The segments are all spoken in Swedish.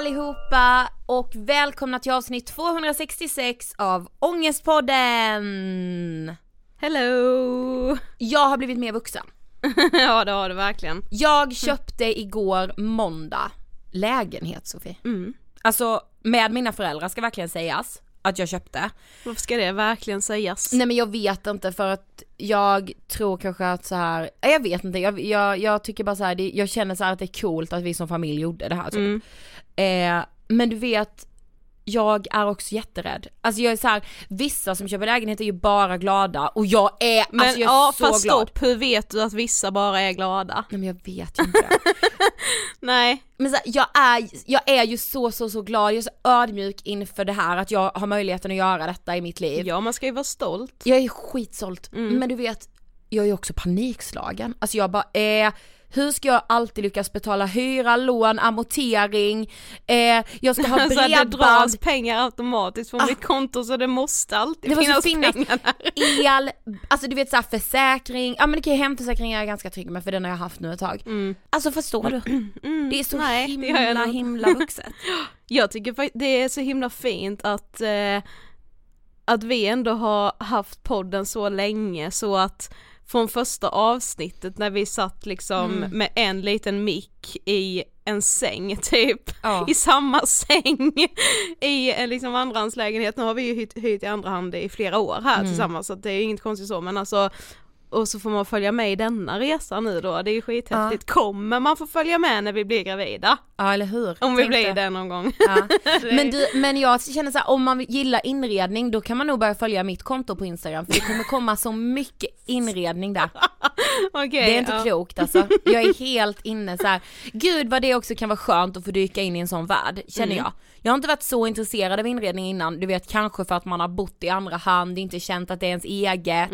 allihopa och välkomna till avsnitt 266 av Ångestpodden! Hello! Jag har blivit mer vuxen. ja det har du verkligen. Jag köpte igår måndag lägenhet Sofie. Mm. Alltså med mina föräldrar ska verkligen sägas att jag köpte. Varför ska det verkligen sägas? Nej men jag vet inte för att jag tror kanske att så här, jag vet inte, jag, jag, jag tycker bara så här, det, jag känner så här att det är coolt att vi som familj gjorde det här typ. Mm. Eh, men du vet, jag är också jätterädd. Alltså jag är så här, vissa som köper lägenhet är ju bara glada och jag är, Men alltså jag är ja så fast glad. stopp, hur vet du att vissa bara är glada? Nej men jag vet ju inte det. Nej. Men så här, jag, är, jag är ju så så så glad, jag är så ödmjuk inför det här att jag har möjligheten att göra detta i mitt liv. Ja man ska ju vara stolt. Jag är skitstolt, Mm. men du vet, jag är också panikslagen. Alltså jag bara, eh, hur ska jag alltid lyckas betala hyra, lån, amortering, eh, jag ska ha Så att det dras bredband, pengar automatiskt från Ah. mitt konto så det måste alltid Det finnas, finnas pengar där. el, alltså du vet såhär försäkring, ja men det kan ju hemförsäkring är jag ganska trygg med för den har jag haft nu ett tag. Mm. Alltså förstår du? Det är så Nej, himla himla vuxet. Jag tycker det är så himla fint att, eh, att vi ändå har haft podden så länge så att från första avsnittet när vi satt liksom Mm. med en liten mick i en säng typ, Ja. i samma säng i en liksom andrahandslägenhet, nu har vi ju hyrt, hyrt i andra hand i flera år här Mm. tillsammans så det är inget konstigt så men alltså och så får man följa med i denna resa nu då, det är ju skithäftigt. Kommer man få följa med när vi blir gravida? Ja eller hur? Om vi blir det. någon gång. Ja. Men, du, men jag känner så här, om man gillar inredning då kan man nog börja följa mitt konto på Instagram för det kommer komma så mycket inredning där. Okej, Det är inte ja. klokt alltså. Jag är helt inne så här. gud vad det också kan vara skönt att få dyka in i en sån värld, känner Mm. jag. Jag har inte varit så intresserad av inredning innan, du vet kanske för att man har bott i andra hand, inte känt att det är ens eget.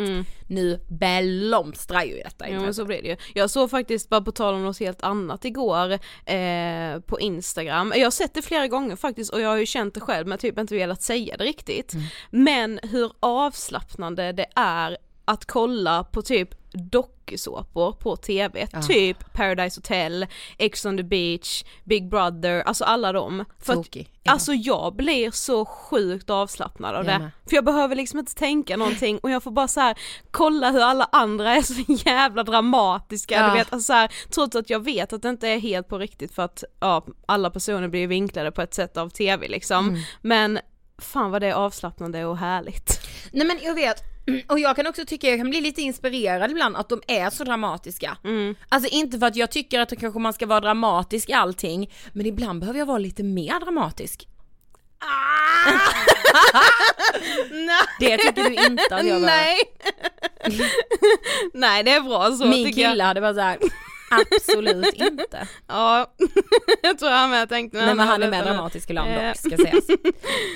Nu blomstrar ju detta. Jo men så blir det ju. Jag såg faktiskt, bara på tal om något helt annat igår, eh, på Instagram, jag har sett det flera gånger faktiskt och jag har ju känt det själv men typ inte velat säga det riktigt. Mm. Men hur avslappnande det är att kolla på typ dokusåpor på tv, typ Paradise Hotel, Ex on the beach, Big Brother, alltså alla dem. För att. Ja. alltså jag blir så sjukt avslappnad av det. För jag behöver liksom inte tänka någonting och jag får bara så här kolla hur alla andra är så jävla dramatiska, Ja. du vet, alltså så här, trots att jag vet att det inte är helt på riktigt för att ja, alla personer blir vinklade på ett sätt av tv liksom. Mm. Men fan vad det är avslappnande och härligt. Nej men jag vet, och jag kan också tycka, jag kan bli lite inspirerad ibland att de är så dramatiska. Mm. Alltså inte för att jag tycker att kanske man ska vara dramatisk i allting, men ibland behöver jag vara lite mer dramatisk. Det tycker du inte att jag behöver. Nej! Nej det är bra så Min kille jag. hade bara såhär, absolut inte. Ja, jag tror han med tänkte Nej men han är mer dramatisk ibland Eh. dock, ska sägas.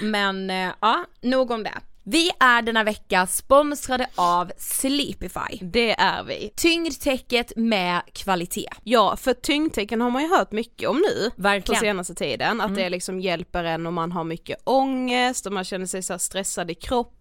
Men eh, ja, nog om det. Vi är denna vecka sponsrade av Sleepify. Det är vi. Tyngdtäcket med kvalitet. Ja, för tyngdtecken har man ju hört mycket om nu på Verkligen. senaste tiden, att det liksom hjälper en om man har mycket ångest och man känner sig så stressad i kroppen,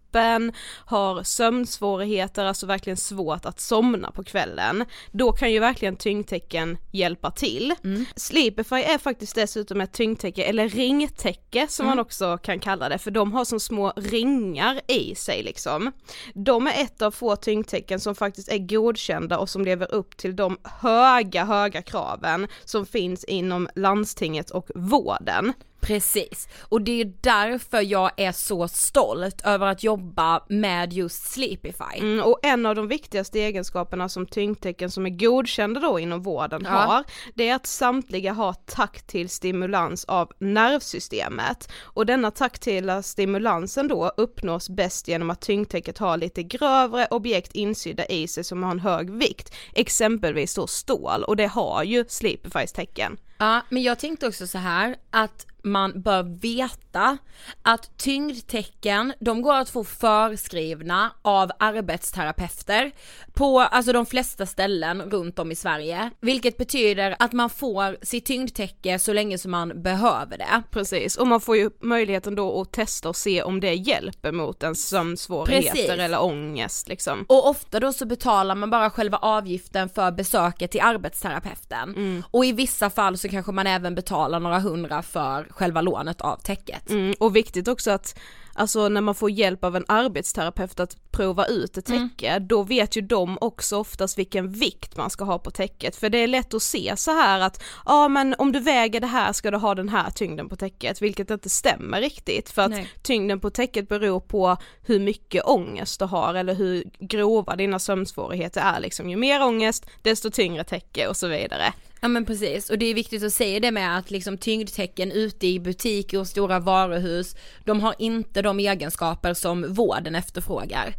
har sömnsvårigheter, alltså verkligen svårt att somna på kvällen. Då kan ju verkligen tyngdtecken hjälpa till. Sleepify är faktiskt dessutom ett tyngdtäcke, eller ringtäcke som man också kan kalla det, för de har som små ringar i sig liksom. De är ett av få tyngdtecken som faktiskt är godkända och som lever upp till de höga, höga kraven som finns inom landstinget och vården. Precis, och det är därför jag är så stolt över att jobba med just Sleepify. Mm, och en av de viktigaste egenskaperna som tyngdtecken som är godkända då inom vården Ja. har, det är att samtliga har taktil stimulans av nervsystemet. Och denna taktila stimulansen då uppnås bäst genom att tyngdtäcket har lite grövre objekt insydda i sig som har en hög vikt, exempelvis då stål, och det har ju Sleepifys tecken. Ja, men jag tänkte också så här att man bör veta att tyngdtecken, de går att få förskrivna av arbetsterapeuter på alltså de flesta ställen runt om i Sverige, vilket betyder att man får sitt tyngdtäcke så länge som man behöver det. Precis, och man får ju möjligheten då att testa och se om det hjälper mot ens sömnsvårigheter Precis. eller ångest liksom. Och ofta då så betalar man bara själva avgiften för besöket till arbetsterapeuten. Och i vissa fall så kanske man även betalar några hundra för själva lånet av täcket. Mm, och viktigt också att Alltså när man får hjälp av en arbetsterapeut att prova ut ett täcke, då vet ju de också oftast vilken vikt man ska ha på täcket. För det är lätt att se så här att, ja men om du väger det här ska du ha den här tyngden på täcket, vilket inte stämmer riktigt. För att Nej. tyngden på täcket beror på hur mycket ångest du har eller hur grova dina sömnsvårigheter är liksom. Ju mer ångest, desto tyngre täcke och så vidare. Ja men precis, och det är viktigt att säga det med att liksom tyngdtecken ute i butiker och stora varuhus, de har inte de egenskaper som vården efterfrågar.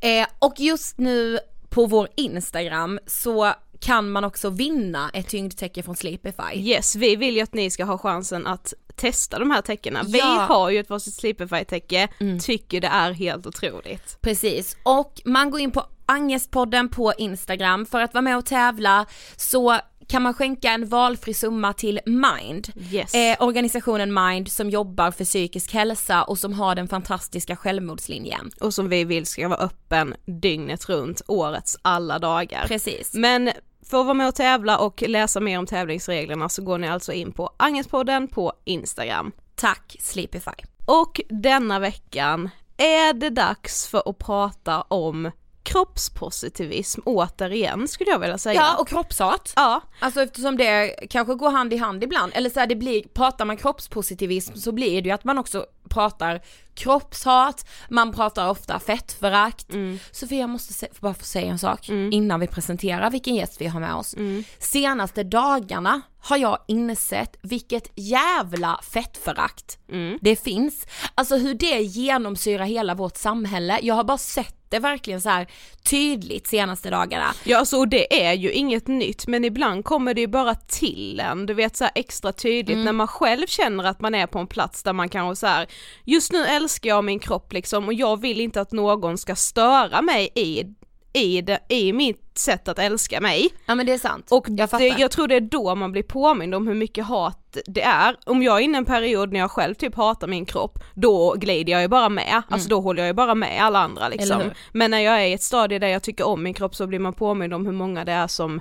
Eh, och just nu på vår Instagram så kan man också vinna ett tyngdtäcke från Sleepify. Yes, vi vill ju att ni ska ha chansen att testa de här täckena. Vi Ja. har ju ett varsitt Sleepify-täcke, tycker det är helt otroligt. Precis, och man går in på Angestpodden på Instagram för att vara med och tävla så kan man skänka en valfri summa till Mind. Yes. Eh, organisationen Mind som jobbar för psykisk hälsa och som har den fantastiska självmordslinjen. Och som vi vill ska vara öppen dygnet runt, årets alla dagar. Precis. Men för att vara med och tävla och läsa mer om tävlingsreglerna så går ni alltså in på Angestpodden på Instagram. Tack Sleepify. Och denna veckan är det dags för att prata om kroppspositivism återigen skulle jag vilja säga. Ja och kroppshat. ja. Alltså eftersom det kanske går hand i hand ibland, eller så här, det blir, pratar man kroppspositivism så blir det ju att man också pratar kroppshat, man pratar ofta fettförakt. Sofia jag måste se, bara få säga en sak innan vi presenterar vilken gäst vi har med oss. Senaste dagarna har jag insett vilket jävla fettförakt det finns. Alltså hur det genomsyrar hela vårt samhälle. Jag har bara sett det verkligen så här tydligt senaste dagarna. Ja alltså och det är ju inget nytt men ibland kommer det ju bara till en, du vet så extra tydligt när man själv känner att man är på en plats där man kanske så här just nu älskar jag min kropp liksom och jag vill inte att någon ska störa mig i, i, det, i mitt sätt att älska mig. Ja men det är sant. Och jag det, fattar. jag tror det är då man blir påmind om hur mycket hat det är. Om jag är inne i en period när jag själv typ hatar min kropp, då glider jag ju bara med. Alltså då håller jag ju bara med alla andra liksom. Men när jag är i ett stadie där jag tycker om min kropp så blir man påmind om hur många det är som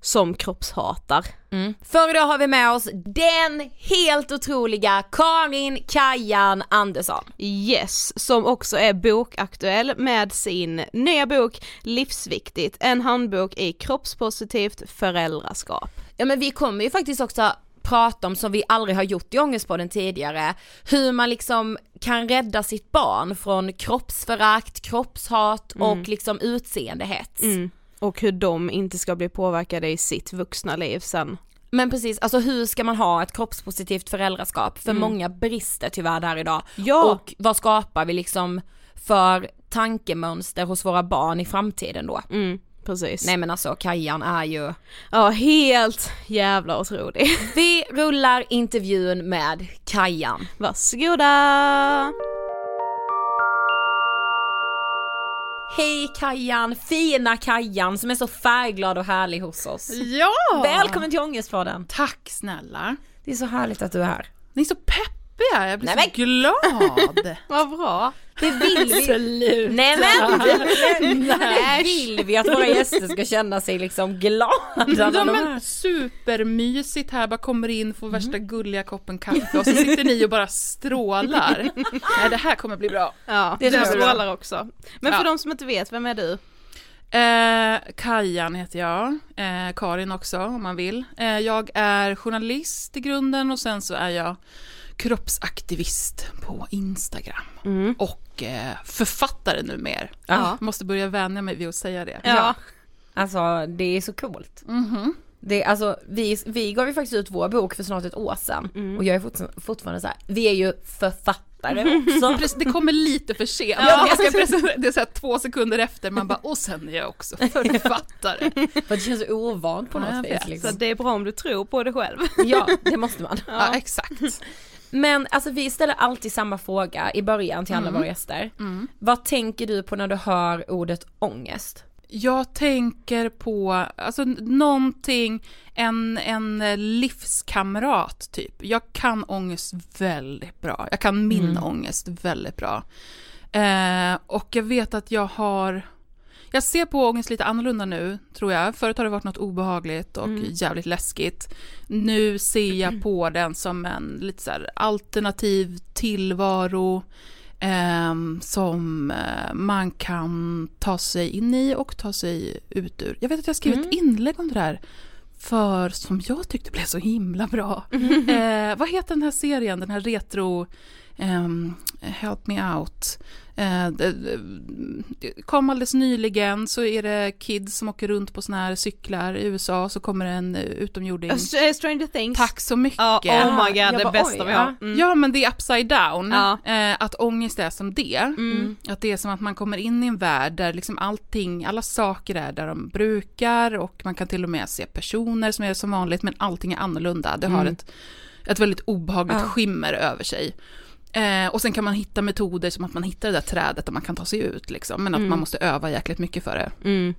som kroppshatar. Mm. För idag har vi med oss den helt otroliga Karin Kajan Andersson. Yes, som också är bokaktuell med sin nya bok Livsviktigt, en handbok i kroppspositivt föräldraskap. Ja men vi kommer ju faktiskt också prata om, som vi aldrig har gjort i Ångestpodden tidigare, hur man liksom kan rädda sitt barn från kroppsförakt, kroppshat och liksom utseendehets. Mm. Och hur de inte ska bli påverkade i sitt vuxna liv sen. Men precis, alltså hur ska man ha ett kroppspositivt föräldraskap? För många brister tyvärr där idag. Ja. Och vad skapar vi liksom för tankemönster hos våra barn i framtiden då? Mm, precis. Nej men alltså Kajan är ju Ja, helt jävla otrolig. Vi rullar intervjun med Kajan. Varsågoda! Hej Kajan, fina Kajan som är så färgglad och härlig hos oss. Ja! Välkommen till Ångestpodden. Tack snälla. Det är så härligt att du är här. Ni är så peppiga, jag blir Nej, så glad. Vad bra! Det vill vi. Absolut. Nej men, det vill vi att våra gäster ska känna sig liksom glada Ja när de är men här. supermysigt här, bara kommer in, får värsta gulliga koppen kaffe och så sitter ni och bara strålar. Nej det här kommer bli bra. Ja, Det det är du bra. strålar också. Men för Ja. de som inte vet, vem är du? Eh, Kajan heter jag, eh, Karin också om man vill. Eh, jag är journalist i grunden och sen så är jag kroppsaktivist på Instagram. Mm. Och eh, författare numera. Ja. Måste börja vänja mig vid att säga det. Ja. Alltså det är så coolt. Mhm. Det, alltså, vi, vi gav ju faktiskt ut vår bok för snart ett år sedan och jag är fortfarande, fortfarande så här, vi är ju författare också. Precis, det kommer lite för sent. Ja. Jag ska presentera- det är så här två sekunder efter, man bara och sen är jag också författare. För det känns ovant på Ja, något vis vet. Så liksom. det är bra om du tror på det själv. Ja, det måste man. Ja, exakt. Men alltså vi ställer alltid samma fråga i början till alla Mm. våra gäster. Mm. Vad tänker du på när du hör ordet ångest? Jag tänker på, alltså någonting, en, en livskamrat typ. Jag kan ångest väldigt bra. Jag kan min Mm. ångest väldigt bra. Eh, och jag vet att jag har, jag ser på ångest lite annorlunda nu tror jag. Förut har det varit något obehagligt och Mm. jävligt läskigt. Nu ser jag på den som en lite så här alternativ tillvaro ehm, som eh, man kan ta sig in i och ta sig ut ur. Jag vet att jag skrev ett inlägg om det där för som jag tyckte blev så himla bra. Eh, vad heter den här serien, den här retro ehm, Help Me Out. Eh, det, kom alldeles nyligen så är det kids som åker runt på såna här cyklar i USA så kommer en eh, utomjording. Stranger Things. Tack så mycket. Ja, oh my god, Jag det bara, bästa vi har. Mm. Ja men det är upside down, Ja. eh, att ångest är som det. Mm. Att det är som att man kommer in i en värld där liksom allting, alla saker är där de brukar och man kan till och med se personer som är som vanligt men allting är annorlunda. Det har Mm. ett, ett väldigt obehagligt Ja. skimmer över sig. Eh, och sen kan man hitta metoder som att man hittar det där trädet där man kan ta sig ut liksom, men att Mm. man måste öva jäkligt mycket för det. Mm.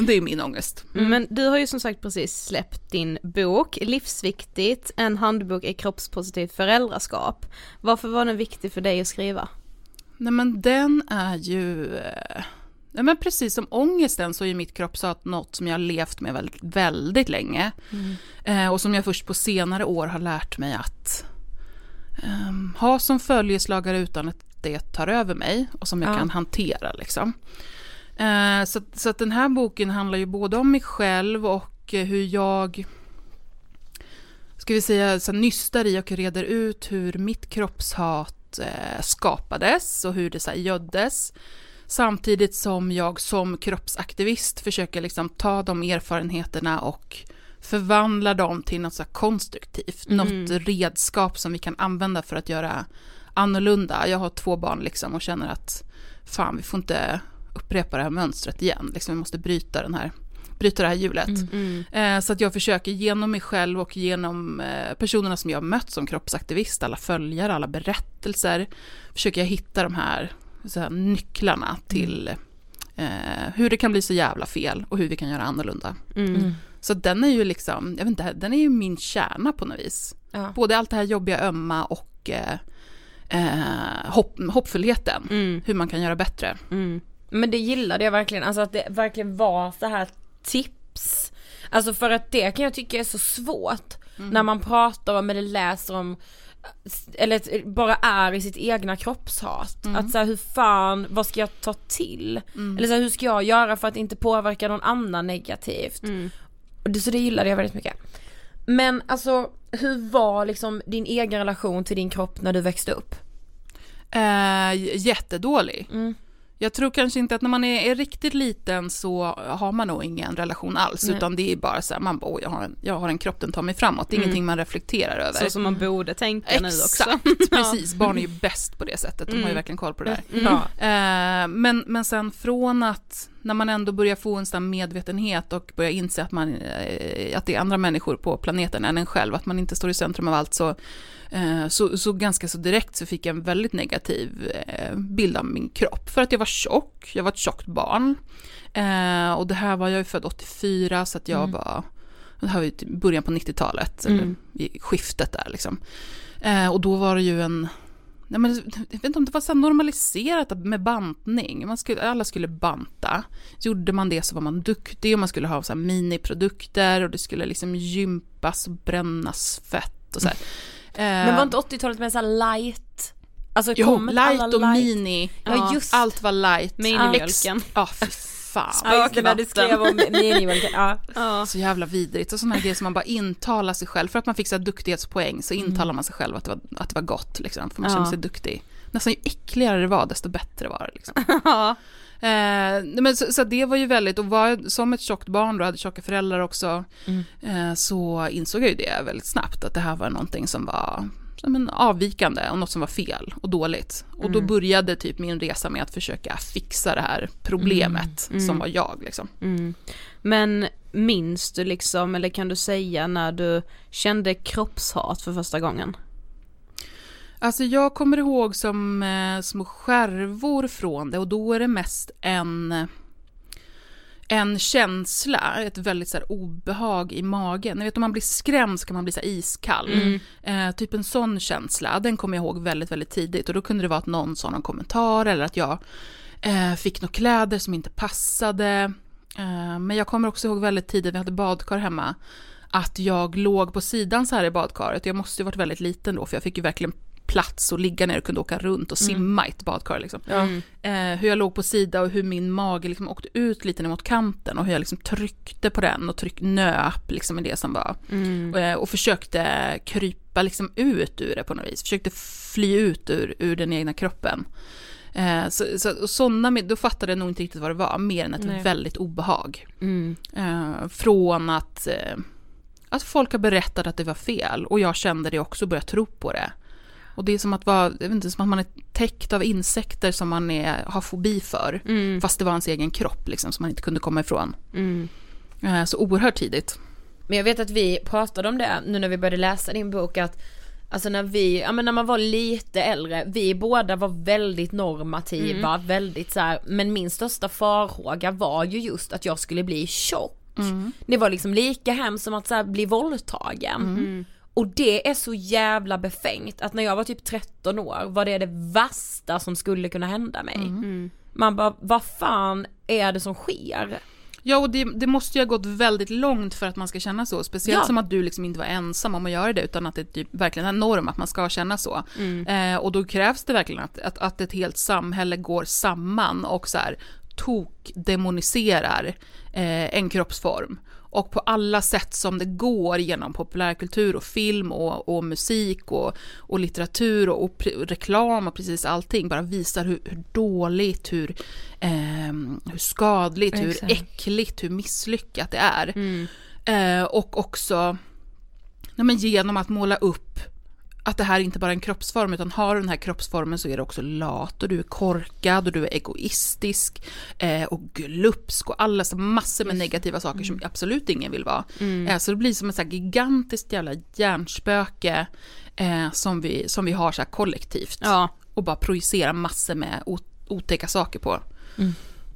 Det är min ångest. Men du har ju som sagt precis släppt din bok, Livsviktigt, en handbok i kroppspositivt föräldraskap. Varför var den viktig för dig att skriva? Nej men den är ju, eh, nej men precis som ångesten så är ju mitt kroppshat något som jag har levt med väldigt, väldigt länge. Eh, och som jag först på senare år har lärt mig att ehm, ha som följeslagare utan att det tar över mig och som jag Ja. kan hantera liksom. Eh, så, så att den här boken handlar ju både om mig själv och eh, hur jag ska vi säga, så nystar i och reder ut hur mitt kroppshat eh, skapades och hur det så här, göddes. Samtidigt som jag som kroppsaktivist försöker liksom ta de erfarenheterna och förvandla dem till något så här konstruktivt, Mm. något redskap som vi kan använda för att göra annorlunda. Jag har två barn liksom och känner att fan, vi får inte upprepa det här mönstret igen. Liksom, vi måste bryta, den här, bryta det här hjulet. Mm. Eh, Så att jag försöker genom mig själv och genom eh, personerna som jag har mött som kroppsaktivist, alla följare, alla berättelser, försöker jag hitta de här, så här nycklarna till eh, hur det kan bli så jävla fel och hur vi kan göra annorlunda. Mm. Så den är ju liksom, jag vet inte, den är ju min kärna på något vis. Ja. Både allt det här jobbiga, ömma och eh, eh, hopp, hoppfullheten, Mm. hur man kan göra bättre. Mm. Men det gillade jag verkligen, alltså att det verkligen var så här tips. Alltså för att det kan jag tycka är så svårt när man pratar om eller läser om eller bara är i sitt egna kroppshat. Att så här, hur fan, vad ska jag ta till? Eller så här, hur ska jag göra för att inte påverka någon annan negativt? Mm. Och det, så det gillade jag väldigt mycket. Men alltså, hur var liksom din egen relation till din kropp när du växte upp? Eh, jättedålig. Mm. Jag tror kanske inte att när man är, är riktigt liten så har man nog ingen relation alls, Nej. utan det är bara så här, man bara, "Oj, jag har, en, jag har en kropp, den tar mig framåt. Det är Mm. ingenting man reflekterar över. Så som man borde tänka nu också. Exakt, precis. Barn är ju bäst på det sättet, de har ju Mm. verkligen koll på det där. Ja. Eh, men, men sen från att, när man ändå börjar få en sån medvetenhet och börjar inse att, man, eh, att det är andra människor på planeten än en själv, att man inte står i centrum av allt, så, så, så ganska så direkt så fick jag en väldigt negativ eh, bild av min kropp. För att jag var tjock, jag var ett tjockt barn. Eh, och det här var, jag är född 84, så att jag Mm. var, det här var ju typ början på 90-talet, eller Mm. i skiftet där liksom. Eh, och då var det ju en, nej men, jag vet inte om det var så normaliserat med bantning. Man skulle, alla skulle banta. Gjorde man det så var man duktig och man skulle ha så miniprodukter och det skulle liksom gympas och brännas fett och så här. Men Eh, var inte 80-talet med så här light? Alltså Jo, kom light alla och mini. Ja, just. Allt var light. Minimjölken. Ja, fy fan. Ja just det, när du skrev om minivalken. Ja. Ja. Så jävla vidrigt. Och sådana här grejer som man bara intalar sig själv. För att man fick så här duktighetspoäng så intalar man sig själv att det var, att det var gott. Liksom, för man Ja. känner sig duktig. Nästan ju äckligare det var, desto bättre var det. Liksom. Eh, men så, så det var ju väldigt, och var som ett tjockt barn då, hade tjocka föräldrar också, eh, så insåg jag ju det väldigt snabbt, att det här var någonting som var som en avvikande och något som var fel och dåligt. Och då började typ min resa med att försöka fixa det här problemet som var jag. Liksom. Mm. Men minns du liksom, eller kan du säga när du kände kroppshat för första gången? Alltså jag kommer ihåg som eh, små skärvor från det och då är det mest en, en känsla, ett väldigt så här, obehag i magen. Ni vet om man blir skrämd så kan man bli så här, iskall. Eh, typ en sån känsla, den kommer jag ihåg väldigt, väldigt tidigt och då kunde det vara att någon sa någon kommentar eller att jag eh, fick några kläder som inte passade. Eh, men jag kommer också ihåg väldigt tidigt, vi hade badkar hemma, att jag låg på sidan så här i badkaret. Jag måste ju varit väldigt liten då för jag fick ju verkligen plats och ligga ner och kunde åka runt och simma i ett badkar. Liksom. Eh, hur jag låg på sida och hur min mage liksom åkte ut lite ner mot kanten och hur jag liksom tryckte på den och tryck, nöp liksom i det som var. Och, eh, och försökte krypa liksom ut ur det på något vis. Försökte fly ut ur, ur den egna kroppen. Eh, så, så, såna, med- då fattade jag nog inte riktigt vad det var, mer än ett Nej. väldigt obehag. Mm. Eh, från att, eh, att folk har berättat att det var fel och jag kände det också och började tro på det. Och det är som att, vara, jag vet inte, som att man är täckt av insekter som man är, har fobi för. Mm. Fast det var ens egen kropp liksom, som man inte kunde komma ifrån. Mm. Eh, så oerhört tidigt. Men jag vet att vi pratade om det nu när vi började läsa din bok att Alltså när vi, ja men när man var lite äldre, vi båda var väldigt normativa, väldigt så här, men min största farhåga var ju just att jag skulle bli tjock. Det var liksom lika hemskt som att så här, bli våldtagen. Och det är så jävla befängt att när jag var typ 13 år var det det värsta som skulle kunna hända mig. Man bara, vad fan är det som sker? Ja, och det, det måste ju ha gått väldigt långt för att man ska känna så. Speciellt Ja. som att du liksom inte var ensam om att göra det, utan att det typ verkligen är en norm att man ska känna så. Eh, och då krävs det verkligen att, att, att ett helt samhälle går samman och så här tok-demoniserar eh, en kroppsform. Och på alla sätt som det går genom populärkultur och film och, och musik och, och litteratur och, och reklam och precis allting bara visar hur, hur dåligt, hur, ehm, hur skadligt, hur Exakt. äckligt, hur misslyckat det är. Eh, och också nej men genom att måla upp att det här inte bara är en kroppsform, utan har du den här kroppsformen så är du också lat och du är korkad och du är egoistisk eh, och glupsk och alla så massor med negativa saker som absolut ingen vill vara. Eh, så det blir som ett så gigantiskt jävla hjärnspöke eh, som, vi, som vi har så kollektivt Ja. och bara projicerar massor med otäcka saker på.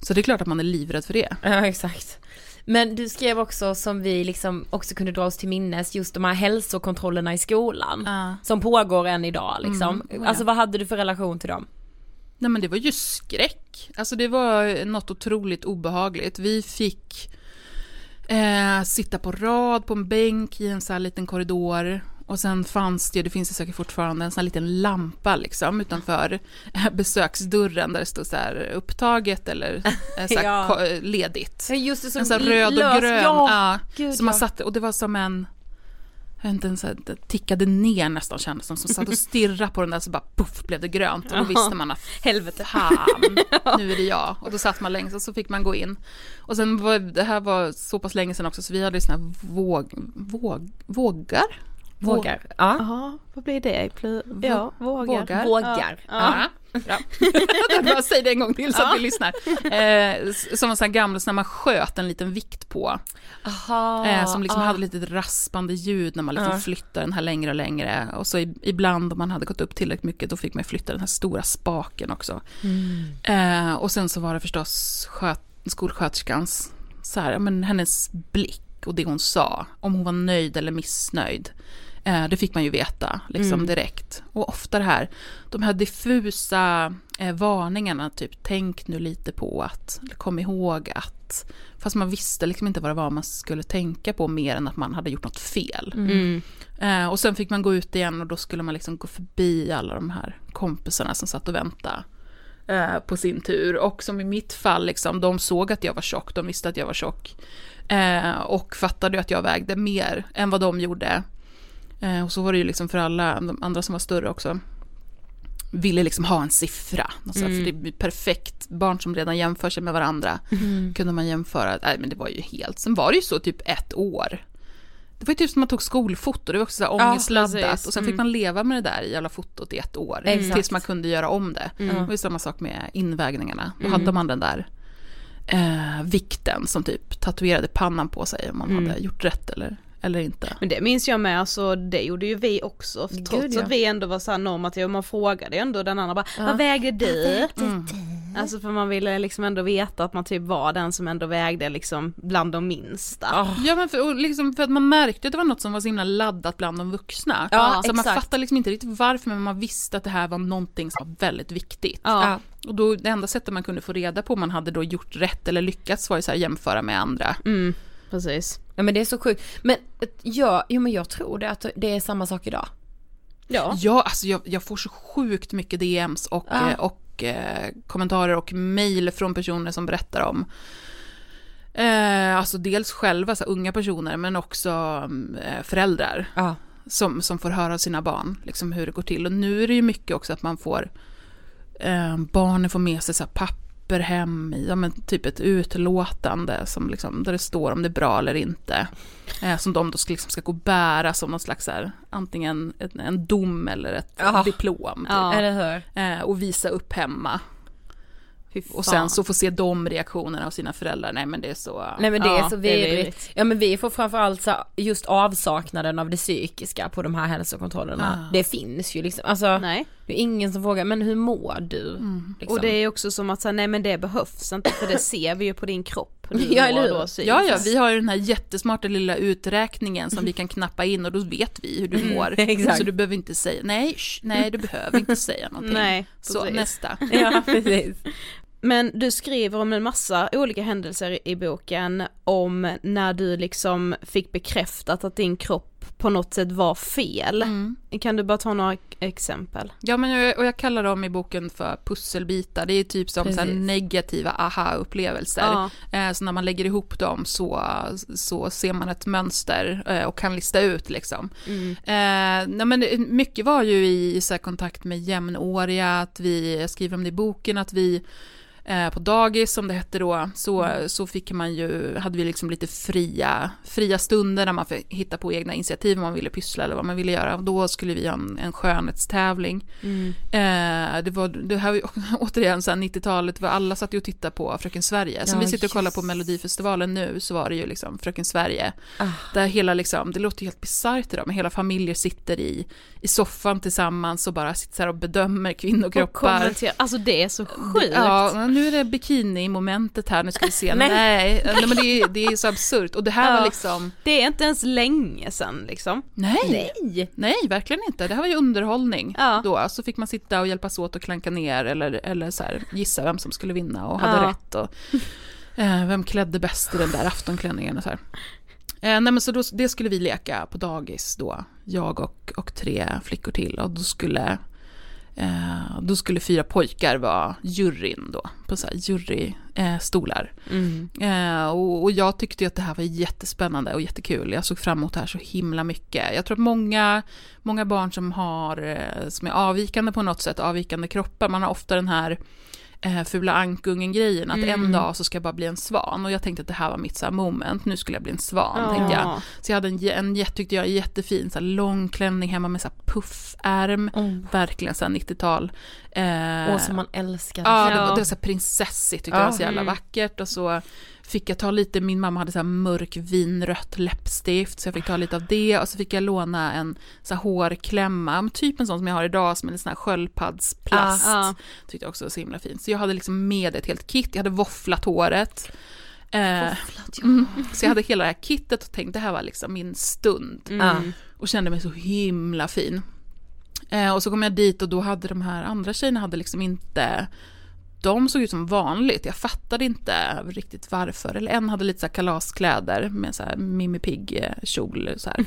Så det är klart att man är livrädd för det. Ja exakt. Men du skrev också som vi liksom också kunde dra oss till minnes just de här hälsokontrollerna i skolan. Ja. Som pågår än idag liksom. Mm. Alltså vad hade du för relation till dem? Nej men det var ju skräck. Alltså det var något otroligt obehagligt. Vi fick eh, sitta på rad på en bänk i en sån här liten korridor. Och sen fanns det, det finns det säkert fortfarande, en sån här liten lampa liksom utanför besöksdörren där det stod så här upptaget eller eh, så här Ja. eh, ledigt. Just det, som En sån här röd och lös- grön. Ja, Ja, gud, som man satte, och det var som en, jag vet inte, en så här, det tickade ner nästan kändes som, som satt och stirrade på den där så bara puff blev det grönt och då visste man att Helvete. fan, nu är det jag. Och då satt man längst och så fick man gå in. Och sen var det här var så pass länge sedan också så vi hade såna här våg, våg, vågar? Vågar. Ja. Jaha, vad blir det? Plu- Ja, vågar. Vågar. Vågar. Ja. Ja. Jag bara säg det en gång till så att vi lyssnar. Eh, som en sån här gamla, så när man sköt en liten vikt på. Aha. Eh, som liksom ah. hade lite raspande ljud när man liksom Ja. flyttade den här längre och längre. Och så i- ibland om man hade gått upp tillräckligt mycket då fick man flytta den här stora spaken också. Eh, och sen så var det förstås sköt, skolsköterskans, så här, ja, men hennes blick och det hon sa. Om hon var nöjd eller missnöjd. Eh, det fick man ju veta liksom direkt. Och ofta det här, de här diffusa eh, varningarna, typ tänk nu lite på att, kom ihåg att, fast man visste liksom inte vad det var man skulle tänka på mer än att man hade gjort något fel. Mm. Eh, och sen fick man gå ut igen och då skulle man liksom gå förbi alla de här kompisarna som satt och väntade. eh, på sin tur. Och som i mitt fall, liksom, de såg att jag var tjock, de visste att jag var tjock. Eh, och fattade att jag vägde mer än vad de gjorde. Eh, och så var det ju liksom för alla, de andra som var större också. Ville liksom ha en siffra. Alltså, Mm. För det blir perfekt. Barn som redan jämför sig med varandra. Mm. Kunde man jämföra. Nej men det var ju helt. Sen var det ju så typ ett år. Det var ju typ som man tog skolfoto. Det var också så här Ja, ångestladdat. precis. och sen fick man leva med det där jävla fotot i ett år. Exakt. Tills man kunde göra om det. Mm. Ju samma sak med invägningarna. Då Mm. hade man den där eh, vikten som typ tatuerade pannan på sig om man Mm. hade gjort rätt eller, eller inte. Men det minns jag med, alltså det gjorde ju vi också, Gud, trots ja. att vi ändå var såhär normativa, man frågade ändå den andra bara, Ja. vad vägde du? Mm. Alltså för man ville liksom ändå veta att man typ var den som ändå vägde liksom bland de minsta. Ja men för, liksom för att man märkte att det var något som var så himla laddat bland de vuxna. Ja, så man exakt. fattade liksom inte riktigt varför men man visste att det här var någonting som var väldigt viktigt. Ja. Ja. Och då, det enda sättet man kunde få reda på om man hade då gjort rätt eller lyckats var ju så här jämföra med andra. Mm, precis. Ja men det är så sjukt. Men ja, jo men jag tror det att det är samma sak idag. Ja. Ja, alltså jag, jag får så sjukt mycket DMs och, Ja. eh, och eh, kommentarer och mejl från personer som berättar om eh, Alltså dels själva så här, unga personer men också eh, föräldrar Ja. som, som får höra av sina barn liksom hur det går till. Och nu är det ju mycket också att man får eh, barnen får med sig så här, papper hem i, ja, men typ ett utlåtande som liksom, där det står om det är bra eller inte. Eh, som de då ska, liksom, ska gå och bära som någon slags här, antingen en, en dom eller ett Ja. diplom. Typ. Ja. Eller hur? Eh, och visa upp hemma. Och sen så få se de reaktionerna av sina föräldrar. Nej men det är så... Nej men det är Ja, så det är vidrigt. vidrigt. Ja men vi får framförallt så just avsaknaden av det psykiska på de här hälsokontrollerna. Ah. Det finns ju liksom, alltså Nej. det är ingen som frågar, men hur mår du? Mm. Liksom. Och det är också som att säga, nej men det behövs inte för det ser vi ju på din kropp. Ja, eller hur? Ja, ja, vi har ju den här jättesmarta lilla uträkningen som vi kan knappa in och då vet vi hur du mår. exakt. Så du behöver inte säga, nej, sh, nej, du behöver inte säga någonting. Nej, Så precis. nästa. Ja precis. Men du skriver om en massa olika händelser i boken om när du liksom fick bekräftat att din kropp på något sätt var fel. Mm. Kan du bara ta några exempel? Ja, men jag, och jag kallar dem i boken för pusselbitar. Det är typ som så negativa aha-upplevelser. Ja. Eh, så när man lägger ihop dem så, så ser man ett mönster eh, och kan lista ut liksom. Mm. Eh, nej men mycket var ju i, så här, kontakt med jämnåriga, att vi, jag skriver om det i boken, att vi eh, på dagis som det hette då, så, så fick man ju, hade vi liksom lite fria, fria stunder där man fick hitta på egna initiativ om man ville pyssla eller vad man ville göra. Och då skulle vi ha en, en skönhetstävling. Eh, det var, det här var ju återigen så här 90-talet, var alla satt ju och tittade på Fröken Sverige. Som Ja, vi sitter och kollar på. Melodifestivalen nu så var det ju liksom Fröken Sverige. Ah. Där hela liksom, det låter helt bisarrt idag, men hela familjer sitter i, i soffan tillsammans och bara sitter så här och bedömer Och kvinnokroppar. kommentera, alltså det är så sjukt. Ja, nu är det bikini-momentet här, nu ska vi se. Nej. Nej, nej men det är, det är så absurt. Och det här Ja. var liksom, Det är inte ens länge sedan liksom. nej, nej, nej, verkligen inte. Det här var ju underhållning Ja. då. Så fick man sitta och hjälpas åt och klanka ner eller, eller så här, gissa vem som skulle vinna och hade Ja. rätt. Och, eh, vem klädde bäst i den där aftonklänningen och så här. Eh, nej men så då, det skulle vi leka på dagis då, jag och, och tre flickor till. Och då skulle, eh, då skulle fyra pojkar vara juryn då, på så här jurystolar. Eh. Mm. Eh, och, och jag tyckte ju att det här var jättespännande och jättekul. Jag såg fram emot det här så himla mycket. Jag tror att många, många barn som, har, eh, som är avvikande på något sätt, avvikande kroppar, man har ofta den här eh, fula ankungen-grejen, att en dag så ska jag bara bli en svan. Och jag tänkte att det här var mitt så moment, nu skulle jag bli en svan, tänkte jag. Ja. Så jag hade en, en jätte- tyckte jag, jättefin så här, lång klänning hemma med så här, puffärm, Mm. verkligen så här 90-tal. Eh, Och som man älskar. Ja, det Ja. var, det var så här prinsessigt, tyckte Ja. jag var så jävla Mm. vackert. Och så fick jag ta lite, min mamma hade så här mörk vinrött läppstift, så jag fick ta lite av det. Och så fick jag låna en så här hårklämma, typ en sån som jag har idag, som är en sån här sköldpaddsplast. Ja. Tyckte jag också var så himla fint. Så jag hade liksom med ett helt kit, jag hade våfflat håret. Eh, mm, så jag hade hela det här kittet och tänkte det här var liksom min stund. Mm. Och kände mig så himla fin. Eh, och så kom jag dit och då hade de här andra tjejerna hade liksom inte de såg ut som vanligt, jag fattade inte riktigt varför. Eller en hade lite så kalaskläder med så här Mimmi Pigg-kjol. Så här.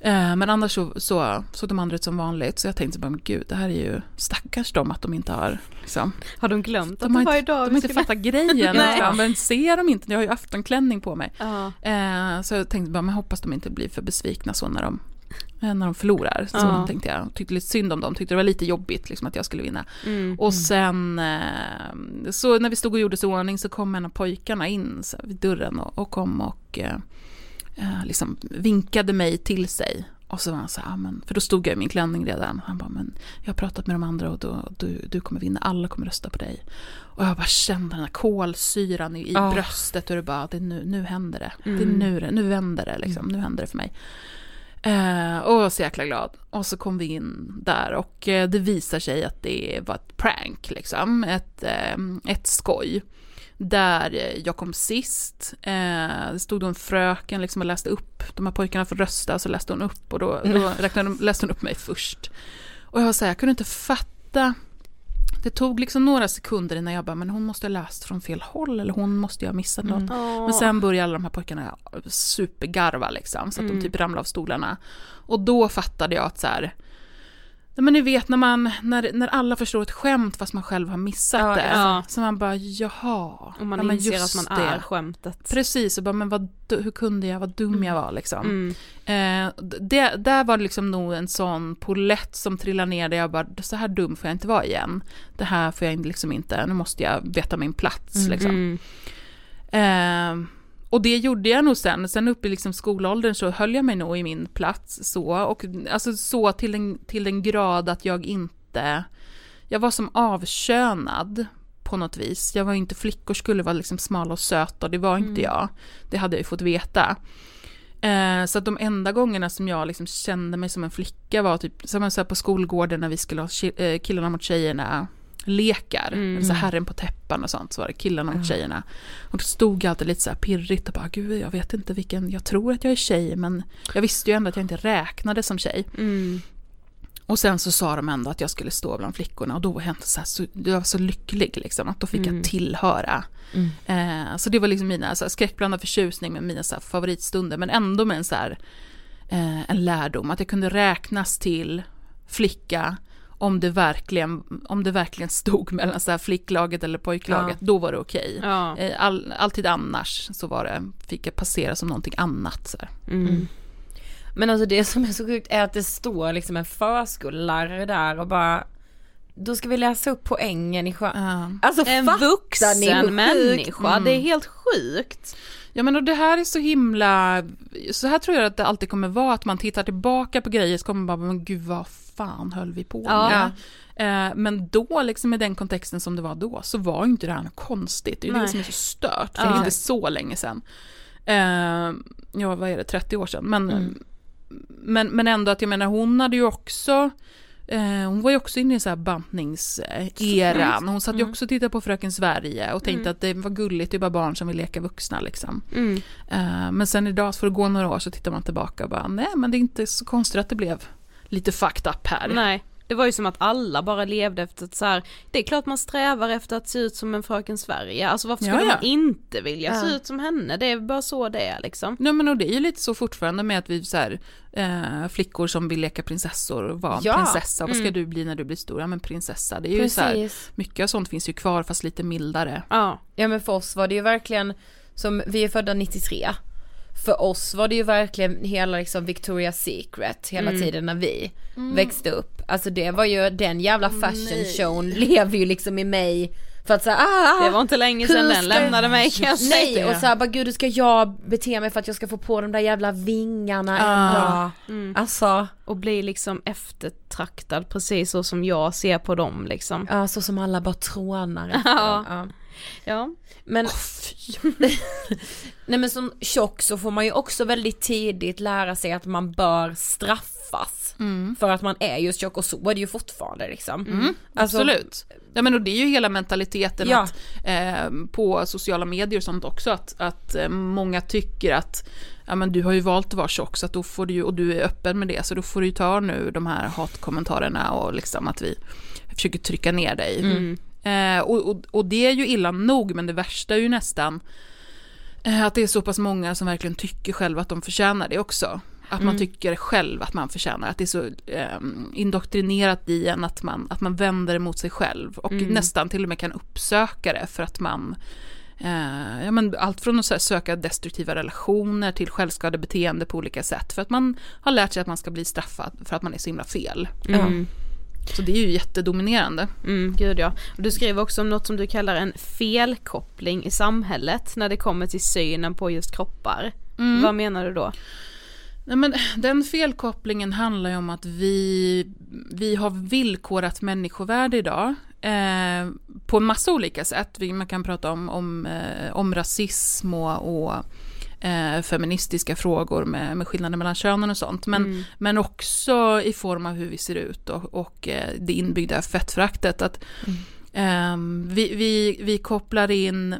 Eh, men annars så, så såg de andra ut som vanligt. Så jag tänkte bara, men gud, det här är ju stackars dem att de inte har liksom. Har de glömt De att det var idag de har inte fattat grejen. Liksom. Men ser de inte, jag har ju aftonklänning på mig. Eh, så jag tänkte bara, men hoppas de inte blir för besvikna så när de, eh, när de förlorar. Så Ja. tänkte jag, tyckte lite synd om dem, tyckte det var lite jobbigt liksom, att jag skulle vinna. Mm. Och sen, eh, så när vi stod och gjorde så ordning så kom en av pojkarna in så, vid dörren och, och kom och eh, eh, liksom vinkade mig till sig. Och så var han så här, "Ah, men, för då stod jag i min klänning redan. Han bara, men jag har pratat med de andra och då, du, du kommer vinna, alla kommer rösta på dig. Och jag bara kände den här kolsyran i, i Ah. bröstet och det bara, det nu, nu händer det. Det är Mm. nu, nu vänder det liksom, nu händer det för mig. Eh, och jag var så jäkla glad. Och så kom vi in där och eh, det visar sig att det var ett prank, liksom. Ett, eh, ett skoj. Där eh, jag kom sist. Eh, det stod då en fröken liksom och läste upp. De här pojkarna får rösta, så läste hon upp och då, då räknade, de- läste hon upp mig först. Och jag var så här, jag kunde inte fatta. Det tog liksom några sekunder innan jag bara, men hon måste ha läst från fel håll eller hon måste ju ha missat något. Men sen började alla de här pojkarna supergarva liksom, så att Mm. de typ ramlade av stolarna. Och då fattade jag att så här, nej men ni vet när man, när, när alla förstår ett skämt fast man själv har missat Ja, det. ja. Så man bara, jaha. Och man ja, inser att man det. är skämtet. Precis, och bara, men vad, hur kunde jag, vad dum jag var liksom. Mm. Eh, det, där var det liksom nog en sån polett som trillade ner där jag bara, så här dum får jag inte vara igen. Det här får jag liksom inte, nu måste jag veta min plats liksom. Mm. Eh, och det gjorde jag nog sen. Sen uppe i liksom skolåldern så höll jag mig nog i min plats så. Och alltså så till en, till den grad att jag inte... Jag var som avkönad på något vis. Jag var inte, flickor skulle vara liksom smala och söta och det var inte jag. Det hade jag ju fått veta. Eh, så att de enda gångerna som jag liksom kände mig som en flicka var typ som så här på skolgården när vi skulle ha eh, killarna mot tjejerna lekar. Mm. Så herren på täppan och sånt så var det killarna mot tjejerna. Och då stod jag alltid lite så här pirrigt och bara gud jag vet inte vilken, jag tror att jag är tjej men jag visste ju ändå att jag inte räknades som tjej. Mm. Och sen så sa de ändå att jag skulle stå bland flickorna och då var jag inte så, här, så jag var så lycklig liksom att då fick Mm. jag tillhöra. Eh, så det var liksom mina så här, skräckblandad förtjusning med mina så här, favoritstunder men ändå med en så här, eh, en lärdom att jag kunde räknas till flicka om det verkligen, om det verkligen stod mellan så här flicklaget eller pojklaget, då var det okej. Ja. Eh, All, alltid annars så var det, fick jag passera som någonting annat. Så här. Mm. Men alltså det som är så sjukt är att det står liksom en förskollärare där och bara Då ska vi läsa upp poängen i sjön. Ja. Alltså En ni vuxen sjukt? människa, Mm. det är helt sjukt. Ja men och det här är så himla, så här tror jag att det alltid kommer vara, att man tittar tillbaka på grejer så kommer man bara, men gud vad fan höll vi på Ja. med? Eh, men då, liksom i den kontexten som det var då, så var ju inte det här något konstigt. Det är ju det som är så stört, för Ja. det är inte så länge sedan. Eh, ja, vad är det, 30 år sedan. Men, Mm. men, men ändå att jag menar, hon hade ju också Eh, hon var ju också inne i så här bantningseran. Hon satt ju också och tittade på Fröken Sverige och tänkte att det var gulligt, det är bara barn som vill leka vuxna liksom. Mm. Men sen idag, för att gå några år, så tittar man tillbaka och bara, nej men det är inte så konstigt att det blev lite fucked up här. Nej, det var ju som att alla bara levde efter ett så här, det är klart man strävar efter att se ut som en fröken Sverige, alltså varför skulle Ja, ja. man inte vilja se Ja. ut som henne, det är bara så det är liksom. Nej men och det är ju lite så fortfarande med att vi så här, eh, flickor som vill leka prinsessor och vara Ja. prinsessa, vad ska Mm. du bli när du blir stor? Ja men prinsessa, det är ju så här, Precis. mycket av sånt finns ju kvar fast lite mildare. Ja, Ja men för oss var det ju verkligen, som vi är födda 93. För oss var det ju verkligen hela liksom Victoria's Secret hela Mm. tiden när vi växte upp. Alltså det var ju den jävla fashion showen lever ju liksom i mig. För att säga ah, det var inte länge sedan den lämnade mig kan jag Nej och så här, bara gud hur ska jag bete mig för att jag ska få på de där jävla vingarna en Ah. dag. Mm. Alltså, Och bli liksom eftertraktad precis så som jag ser på dem liksom. ja så som alla bara trånar efter dem. Ja. Ja. Men, nej men som tjock så får man ju också väldigt tidigt lära sig att man bör straffas. Mm. För att man är just tjock och så är det ju fortfarande liksom. Mm, Alltså- absolut. Ja, men och det är ju hela mentaliteten Ja. att, eh, på sociala medier och sånt också, att, att eh, många tycker att ja, men du har ju valt att vara tjock så att då får du ju, och du är öppen med det, så då får du ju ta nu de här hatkommentarerna och liksom att vi försöker trycka ner dig. Mm. Eh, och, och, och det är ju illa nog, men det värsta är ju nästan eh, att det är så pass många som verkligen tycker själva att de förtjänar det också. Att man tycker själv att man förtjänar, att det är så eh, indoktrinerat i en att man, att man vänder det mot sig själv och nästan till och med kan uppsöka det för att man eh, ja, men allt från att söka destruktiva relationer till självskadebeteende på olika sätt för att man har lärt sig att man ska bli straffad för att man är så himla fel. Mm. Så det är ju jättedominerande. Mm, gud ja. Och du skriver också om något som du kallar en felkoppling i samhället när det kommer till synen på just kroppar. Vad menar du då? Nej, men den felkopplingen handlar ju om att vi, vi har villkorat människovärde idag eh, på en massa olika sätt. Man kan prata om, om, eh, om rasism och, och eh, feministiska frågor med, med skillnader mellan könen och sånt. Men, men också i form av hur vi ser ut och, och eh, det inbyggda fettföraktet. Att, ehm, vi, vi, vi kopplar in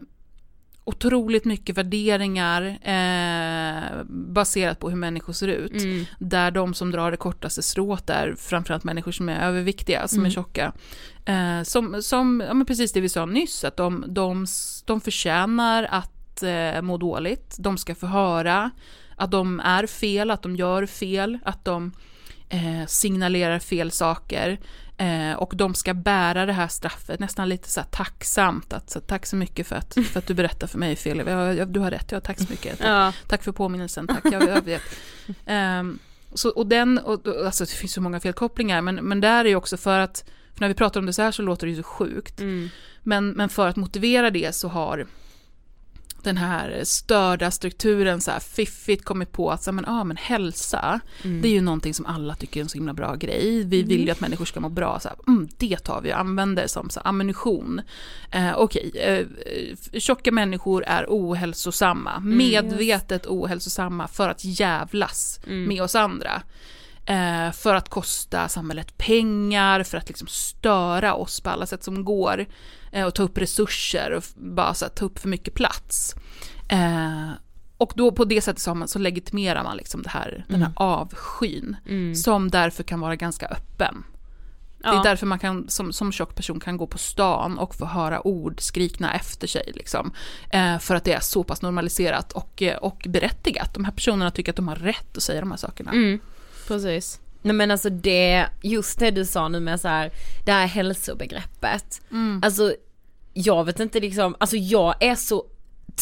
otroligt mycket värderingar eh, baserat på hur människor ser ut. Där de som drar det kortaste strået är framförallt människor som är överviktiga, som är tjocka. Eh, som, som ja, precis det vi sa nyss, att de, de, de förtjänar att eh, må dåligt. De ska få höra att de är fel, att de gör fel, att de eh, signalerar fel saker. Eh, och de ska bära det här straffet nästan lite så här tacksamt. Att, så, tack så mycket för att, för att du berättar för mig fel. Ja, ja, du har rätt, ja, tack så mycket. Tack, Ja. tack för påminnelsen, tack, jag, jag vet. Ehm, så, och den, och, alltså det finns så många felkopplingar, men, men där är ju också för att, för när vi pratar om det så här så låter det ju så sjukt. Men, men för att motivera det så har den här störda strukturen så här fiffigt kommit på att så här, men, ah, men hälsa, det är ju någonting som alla tycker är en så himla bra grej. Vi vill ju att människor ska må bra, så här, mm, det tar vi och använder som så här, ammunition. Eh, Okej, eh, eh, tjocka människor är ohälsosamma, medvetet ohälsosamma för att jävlas med oss andra. Eh, för att kosta samhället pengar, för att liksom störa oss på alla sätt som går. Eh, och ta upp resurser och bara så här, ta upp för mycket plats. Eh, och då på det sättet så, man, så legitimerar man liksom det här, den här avskyn. Som därför kan vara ganska öppen. Det är därför man kan, som, som tjock person kan gå på stan och få höra ord skrikna efter sig. Liksom. Eh, för att det är så pass normaliserat och, eh, och berättigat. De här personerna tycker att de har rätt att säga de här sakerna. Mm, precis. Nej men alltså det, just det du sa nu med så här, det här hälsobegreppet. Alltså jag vet inte liksom, alltså jag är så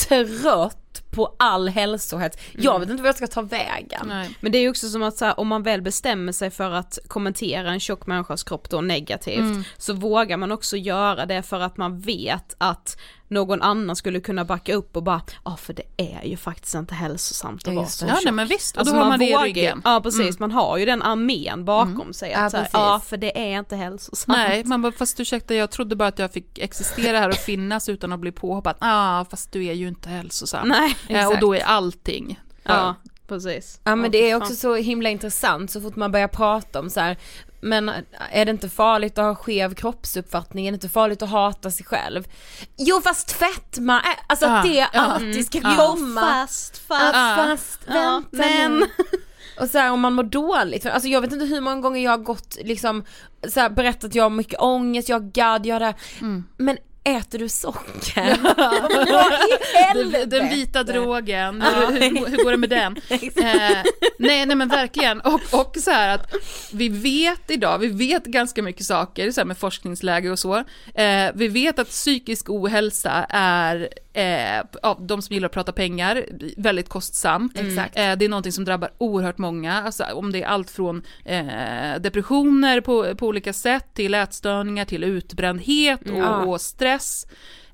trött på all hälsohets. Jag vet inte vad jag ska ta vägen. Nej. Men det är ju också som att så här, om man väl bestämmer sig för att kommentera en tjock människas kropp då negativt så vågar man också göra det för att man vet att någon annan skulle kunna backa upp och bara ja för det är ju faktiskt inte hälsosamt att Ja, vara så. Ja, nej, men visst. Och Alltså då har man det i ryggen. Ja precis, man har ju den armén bakom sig. Ja, Att så här, ja för det är inte hälsosamt. Nej, man bara, fast ursäkta, jag trodde bara att jag fick existera här och finnas utan att bli påhoppad. Ja, ah, fast du är ju inte hälsosam. Nej, Eh, och då är allting. Ja, precis. Ja men det är också så himla intressant så fort man börjar prata om så här, men är det inte farligt att ha skev kroppsuppfattning, är det inte farligt att hata sig själv? Jo fast fetma, är, alltså att Ja, det ja, alltid ska ja. komma. Fast, Ja, fast. fast Ja, vänta men. nu. Och så här, om man mår dåligt, för, alltså jag vet inte hur många gånger jag har gått liksom, så här, berättat att jag har mycket ångest, jag har gadd, jag har det här. Mm. Men äter du socker? Den vita drogen, hur, hur, hur går det med den? Eh, nej, nej men verkligen. Och, och så här att vi vet idag, vi vet ganska mycket saker så här med forskningsläge och så. Eh, vi vet att psykisk ohälsa är, eh, av de som gillar att prata pengar, väldigt kostsamt. Exakt. Eh, det är någonting som drabbar oerhört många, alltså om det är allt från eh, depressioner på, på olika sätt till ätstörningar, till utbrändhet och, Ja. och stress.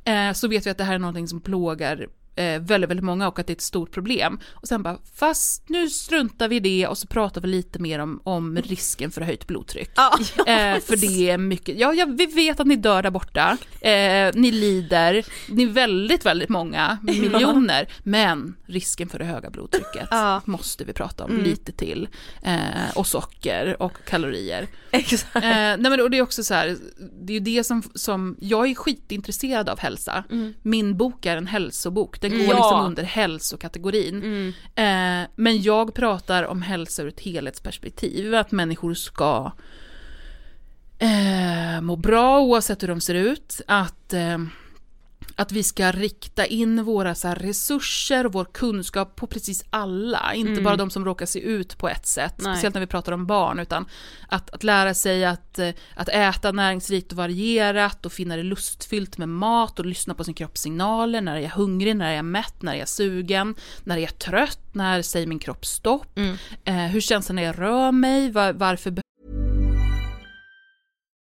Eh, så vet vi att det här är någonting som plågar eh, väldigt, väldigt många och att det är ett stort problem. Och sen bara, fast nu struntar vi i det och så pratar vi lite mer om, om risken för höjt blodtryck. Eh, för det är mycket, ja, ja vi vet att ni dör där borta, eh, ni lider, ni är väldigt, väldigt många, miljoner, men risken för det höga blodtrycket Ja. måste vi prata om lite till. Eh, och socker och kalorier. Exakt. Eh, nej men och det är också så här, det är ju det som, som, jag är skitintresserad av hälsa. Min bok är en hälsobok, den går Ja. liksom under hälsokategorin. Eh, men jag pratar om hälsa ur ett helhetsperspektiv, att människor ska eh, må bra oavsett hur de ser ut, att, eh, att vi ska rikta in våra så resurser och vår kunskap på precis alla, inte Mm. bara de som råkar se ut på ett sätt, Nej. speciellt när vi pratar om barn, utan att, att lära sig att, eh, att äta näringsrikt och varierat och finna det lustfyllt med mat och lyssna på sin kroppssignaler, när jag är hungrig, när jag är mätt, när jag är sugen, när jag är trött, när säger min kropp stopp, Mm. eh, hur känns det när jag rör mig, var, varför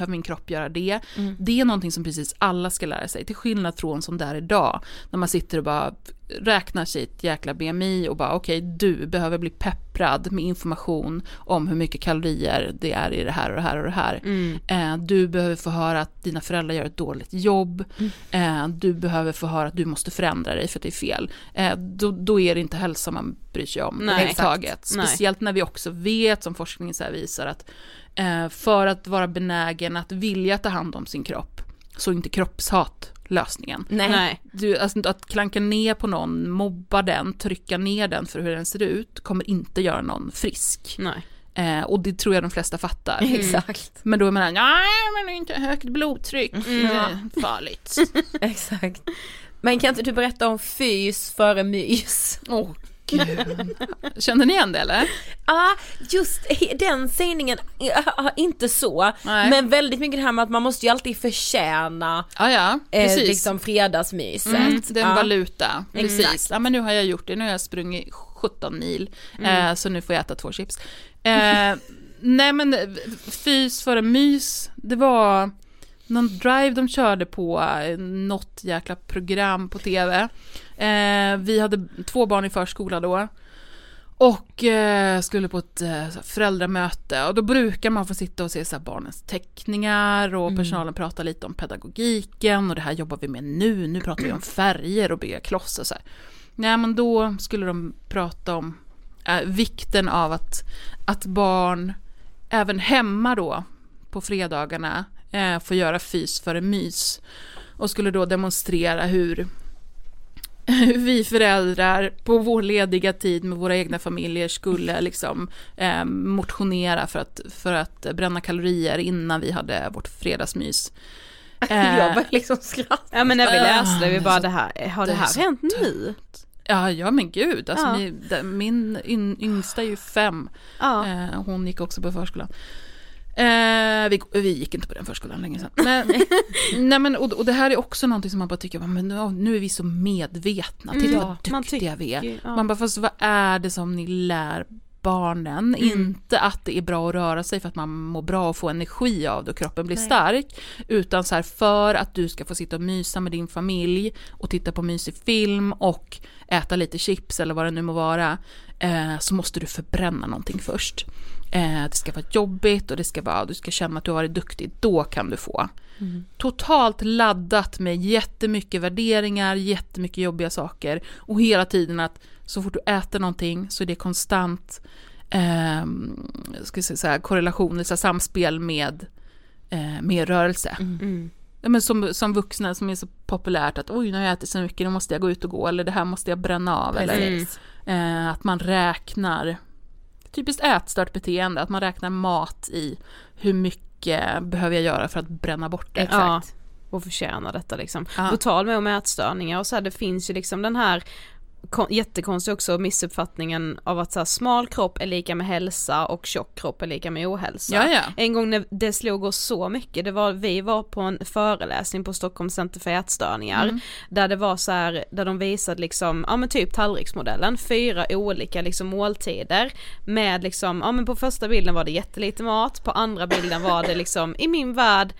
Behöver min kropp göra det. Det är någonting som precis alla ska lära sig, till skillnad från som det är idag, när man sitter och bara räknar sitt jäkla BMI och bara okej, du behöver bli pepprad med information om hur mycket kalorier det är i det här och det här och det här. Eh, du behöver få höra att dina föräldrar gör ett dåligt jobb. Eh, du behöver få höra att du måste förändra dig för att det är fel. Eh, då, då är det inte hälsa man bryr sig om överhuvudtaget. Speciellt när vi också vet, som forskningen så visar, att eh, för att vara benägen att vilja ta hand om sin kropp, så inte kroppshat lösningen. Nej. Nej. Du, alltså, att klanka ner på någon, mobba den, trycka ner den för hur den ser ut, kommer inte göra någon frisk. Nej. Eh, och det tror jag de flesta fattar. Exakt. Men då är man nej men det är inte högt blodtryck, det är farligt. Exakt. Men kan inte du berätta om fys före mys? Åh gud. Kände ni igen det eller? Ja, just den sägningen, inte så, Nej. men väldigt mycket det här med att man måste ju alltid förtjäna Ja ja, eh, liksom fredagsmyset. Mm, det är en ja. valuta, precis. Exakt. Ja men nu har jag gjort det, nu har jag sprungit 17 mil, eh, så nu får jag äta två chips. Eh, nej men eh, fys före mys, det var någon drive de körde på, eh, något jäkla program på tv. Eh, vi hade två barn i förskola då. Och eh, skulle på ett eh, föräldramöte och då brukar man få sitta och se så barnens teckningar och personalen pratar lite om pedagogiken och det här jobbar vi med nu, nu pratar vi om färger och bygga klossar så här. Nej men då skulle de prata om eh, vikten av att, att barn även hemma då på fredagarna eh, får göra fys före mys och skulle då demonstrera hur hur vi föräldrar på vår lediga tid med våra egna familjer skulle liksom eh, motionera för att, för att bränna kalorier innan vi hade vårt fredagsmys. Eh, Jag var liksom skratt. Ja men när vi läste, vi det bara är så- det här, har det det är här hänt nu? Ja, ja men gud, alltså Ja. min yn, yngsta är ju fem, Ja. eh, hon gick också på förskolan. Eh, vi, vi gick inte på den förskolan länge sedan. Men, nej, men, och, och det här är också någonting som man bara tycker, men nu, är vi så medvetna, titta Ja, vad duktiga vi är. ja. Man bara, fast vad är det som ni lär barnen? Inte att det är bra att röra sig för att man mår bra och får energi av det och kroppen blir stark. Utan så här för att du ska få sitta och mysa med din familj och titta på mysig film och äta lite chips eller vad det nu må vara. Eh, så måste du förbränna någonting först. Eh, det ska vara jobbigt och det ska vara, du ska känna att du har varit duktig, då kan du få. Totalt laddat med jättemycket värderingar, jättemycket jobbiga saker och hela tiden att så fort du äter någonting så är det konstant eh, ska säga, så här, korrelation, så här, samspel med eh, mer rörelse. Mm. Ja, men som, som vuxna som är så populärt att oj nu har jag ätit så mycket, nu måste jag gå ut och gå eller det här måste jag bränna av. Eller, Precis. Eh, att man räknar, typiskt ätstört beteende, att man räknar mat i hur mycket behöver jag göra för att bränna bort det. Ja, och förtjäna detta liksom. Ja. På tal med om ätstörningar och så här, det finns ju liksom den här kon- jättekonstig också missuppfattningen av att så här, smal kropp är lika med hälsa och tjock kropp är lika med ohälsa. Ja, ja. En gång när det slog oss så mycket, det var, vi var på en föreläsning på Stockholms center för ätstörningar, Mm. där det var så här, där de visade liksom, ja men typ tallriksmodellen, fyra olika liksom måltider med liksom, ja men på första bilden var det jättelite mat, på andra bilden var det liksom, i min värld,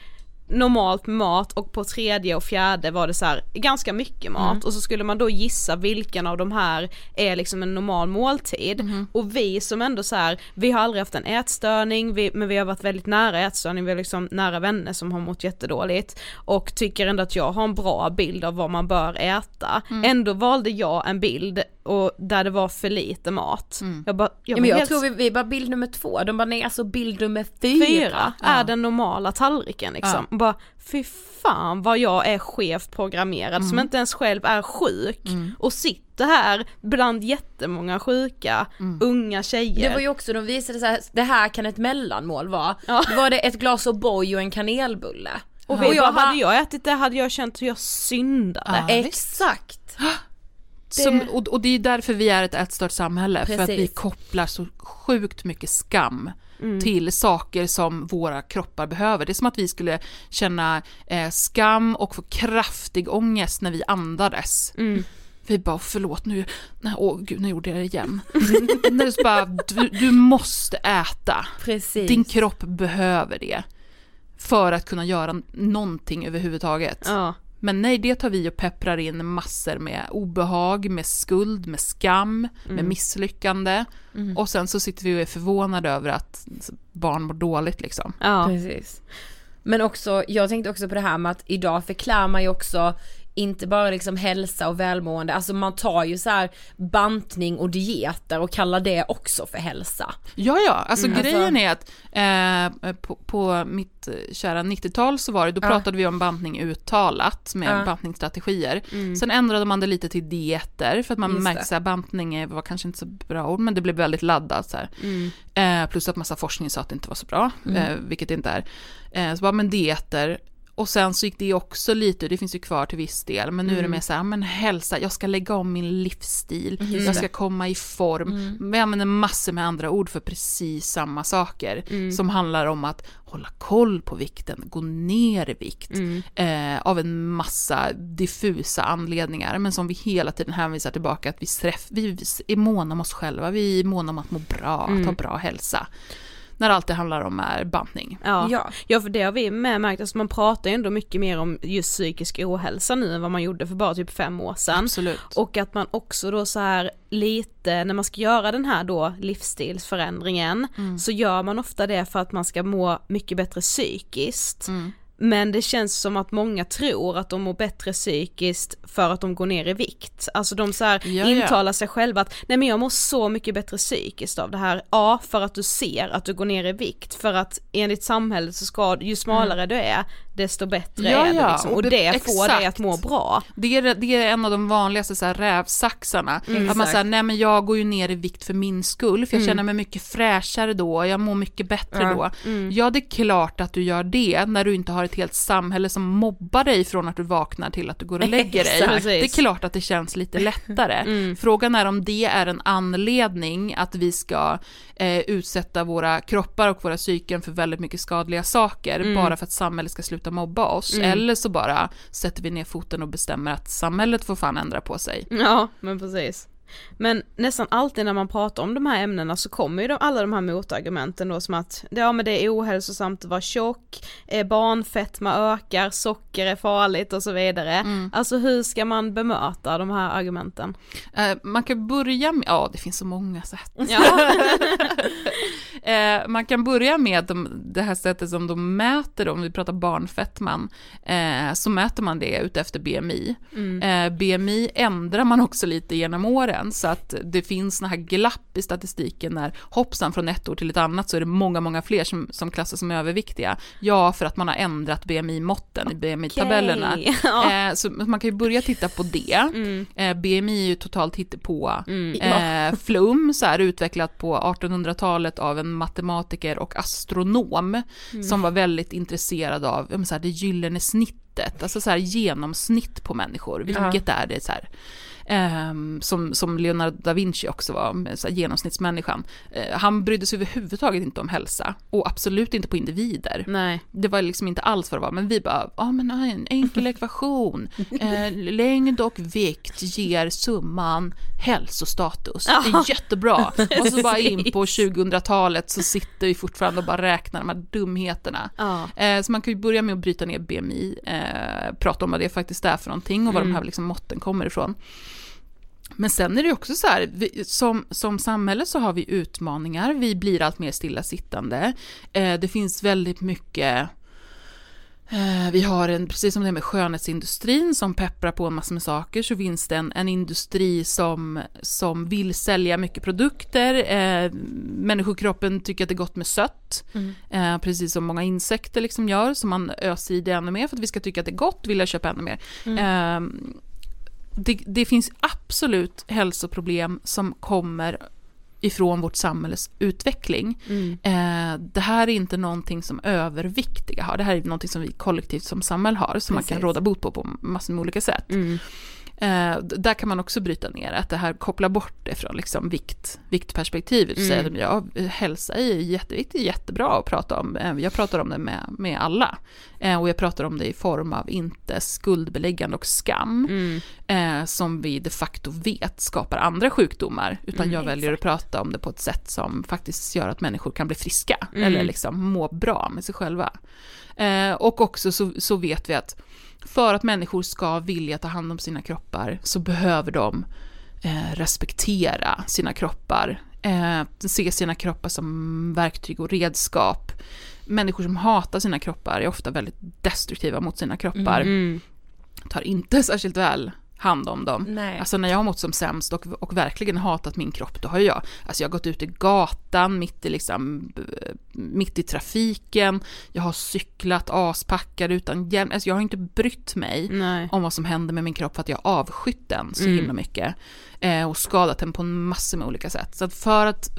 normalt med mat och på tredje och fjärde var det så här ganska mycket mat Mm. och så skulle man då gissa vilken av de här är liksom en normal måltid Mm. och vi som ändå så här, vi har aldrig haft en ätstörning vi, men vi har varit väldigt nära ätstörning, vi har liksom nära vänner som har mått jättedåligt och tycker ändå att jag har en bra bild av vad man bör äta. Mm. Ändå valde jag en bild och där det var för lite mat. Mm. Jag bara, jag Ja, men jag helt tror vi, vi bara bild nummer två, de bara nej alltså bild nummer fyra. fyra är den normala tallriken liksom. Och Bara fy fan vad jag är skevt programmerad som inte ens själv är sjuk och sitter här bland jättemånga sjuka unga tjejer. Det var ju också, de visade så här, det här kan ett mellanmål vara. Ja. Då var det ett glas O'boy och en kanelbulle. och vi bara, hade jag ätit det hade jag känt hur jag syndade. Ja. Exakt. Som, och, och det är därför vi är ett ätstört samhälle, för att vi Precis. kopplar så sjukt mycket skam Mm. till saker som våra kroppar behöver. Det är som att vi skulle känna eh, skam och få kraftig ångest när vi andades. Mm. Vi bara, förlåt nu, nej, åh gud, nu gjorde jag det igen. när det bara, du, du måste äta. Precis. Din kropp behöver det. För att kunna göra någonting överhuvudtaget. Ja. Men nej, det tar vi och pepprar in massor med obehag, med skuld, med skam, med misslyckande. Och sen så sitter vi och är förvånade över att barn mår dåligt liksom. Ja. Precis. Men också, jag tänkte också på det här med att idag förklär man ju också inte bara liksom hälsa och välmående, alltså man tar ju så här bantning och dieter och kallar det också för hälsa. Ja, ja, alltså Mm. grejen är att eh, på, på mitt eh, kära 90-tal så var det, då Ja. pratade vi om bantning uttalat med Ja. bantningsstrategier. Sen ändrade man det lite till dieter för att man Just märkte att bantning var kanske inte så bra ord, men det blev väldigt laddat så här. Eh, plus att massa forskning sa att det inte var så bra, eh, vilket det inte är. Eh, så bara, men dieter. Och sen så gick det också lite, det finns ju kvar till viss del, men nu är det mer så här, men hälsa, jag ska lägga om min livsstil, jag ska komma i form. Vi använder massor med andra ord för precis samma saker, som handlar om att hålla koll på vikten, gå ner i vikt, eh, av en massa diffusa anledningar, men som vi hela tiden hänvisar tillbaka att vi, träff, vi är måna om oss själva, vi är måna om att må bra, att ha bra hälsa. När allt det handlar om är bantning. Ja. Ja. ja, för det har vi med märkt, alltså man pratar ju ändå mycket mer om just psykisk ohälsa nu än vad man gjorde för bara typ fem år sedan. Absolut. Och att man också då så här lite, när man ska göra den här då livsstilsförändringen, så gör man ofta det för att man ska må mycket bättre psykiskt. Men det känns som att många tror att de mår bättre psykiskt för att de går ner i vikt. Alltså de så här Ja, ja. intalar sig själva att nej men jag mår så mycket bättre psykiskt av det här. Ja, för att du ser att du går ner i vikt. För att enligt samhället så ska, ju smalare du är, desto bättre Ja, är ja, liksom. och Och det- det får dig att må bra. Det är, det är en av de vanligaste så här, rävsaxarna. Att man säger, nej men jag går ju ner i vikt för min skull, för jag känner mig mycket fräschare då, jag mår mycket bättre Ja. då. Ja, det är klart att du gör det när du inte har ett helt samhälle som mobbar dig från att du vaknar till att du går och lägger dig. Exakt. Det är klart att det känns lite lättare. Frågan är om det är en anledning att vi ska eh, utsätta våra kroppar och våra psyken för väldigt mycket skadliga saker bara för att samhället ska sluta mobba oss. Eller så bara sätter vi ner foten och bestämmer att samhället får fan ändra på sig. Ja, men precis. Men nästan alltid när man pratar om de här ämnena så kommer ju de, alla de här motargumenten då som att ja men det är ohälsosamt att vara tjock, eh, barnfetma ökar, socker är farligt och så vidare. Alltså hur ska man bemöta de här argumenten? Eh, man kan börja med, ja det finns så många sätt. Ja, Eh, man kan börja med de, det här sättet som de mäter, om vi pratar barnfettman, eh, så mäter man det utefter BMI. Mm. Eh, BMI ändrar man också lite genom åren, så att det finns såna här glapp i statistiken när hoppsan från ett år till ett annat så är det många, många fler som, som klassas som överviktiga. Ja, för att man har ändrat BMI-måtten i BMI-tabellerna. Ja. Eh, så man kan ju börja titta på det. Mm. Eh, BMI är ju totalt hittepå. Mm. Eh, flum, så här utvecklat på 1800-talet av en matematiker och astronom Mm. som var väldigt intresserad av ja, så här, det gyllene snittet, alltså så här, genomsnitt på människor. Vilket är det så här, som, som Leonardo da Vinci också var, så här, genomsnittsmänniskan. Eh, han brydde sig överhuvudtaget inte om hälsa och absolut inte på individer. Nej. Det var liksom inte alls vad det var, men vi bara, ja men en enkel ekvation, eh, längd och vikt ger summan hälsostatus. Det är jättebra. Och så bara in på 2000-talet så sitter vi fortfarande och bara räknar de här dumheterna. Ja. Eh, så man kan ju börja med att bryta ner BMI, eh, prata om vad det faktiskt är för någonting och var de här liksom måtten kommer ifrån. Men sen är det också så här, vi, som, som samhälle så har vi utmaningar, vi blir allt mer stillasittande. Eh, det finns väldigt mycket eh, vi har en, precis som det är med skönhetsindustrin som pepprar på en massa med saker, så finns det en, en industri som, som vill sälja mycket produkter. Eh, människokroppen tycker att det är gott med sött, eh, precis som många insekter liksom gör, så man öser i det ännu mer för att vi ska tycka att det är gott, vill jag köpa ännu mer. Eh, det, det finns absolut hälsoproblem som kommer ifrån vårt samhälles utveckling. Eh, det här är inte någonting som överviktiga har, det här är någonting som vi kollektivt som samhälle har, som man kan Precis. råda bot på på massor med olika sätt. Eh, där kan man också bryta ner att det här kopplar bort det från liksom vikt, viktperspektivet och säga att ja, hälsa är jätteviktigt, jättebra att prata om. Eh, jag pratar om det med, med alla. Eh, och jag pratar om det i form av inte skuldbeläggande och skam, eh, som vi de facto vet skapar andra sjukdomar, utan jag väljer att prata om det på ett sätt som faktiskt gör att människor kan bli friska, eller liksom må bra med sig själva. Eh, och också så, så vet vi att för att människor ska vilja ta hand om sina kroppar så behöver de eh, respektera sina kroppar, eh, se sina kroppar som verktyg och redskap. Människor som hatar sina kroppar är ofta väldigt destruktiva mot sina kroppar, Mm. tar inte särskilt väl hand om dem. Nej. Alltså när jag har mått som sämst och, och verkligen hatat min kropp, då har jag, alltså jag har gått ut i gatan, mitt i, liksom, mitt i trafiken, jag har cyklat aspackad utan hjälm, alltså jag har inte brytt mig Nej. om vad som händer med min kropp för att jag har avskytt den så himla mycket. Eh, och skadat den på en massa med olika sätt. Så att för, att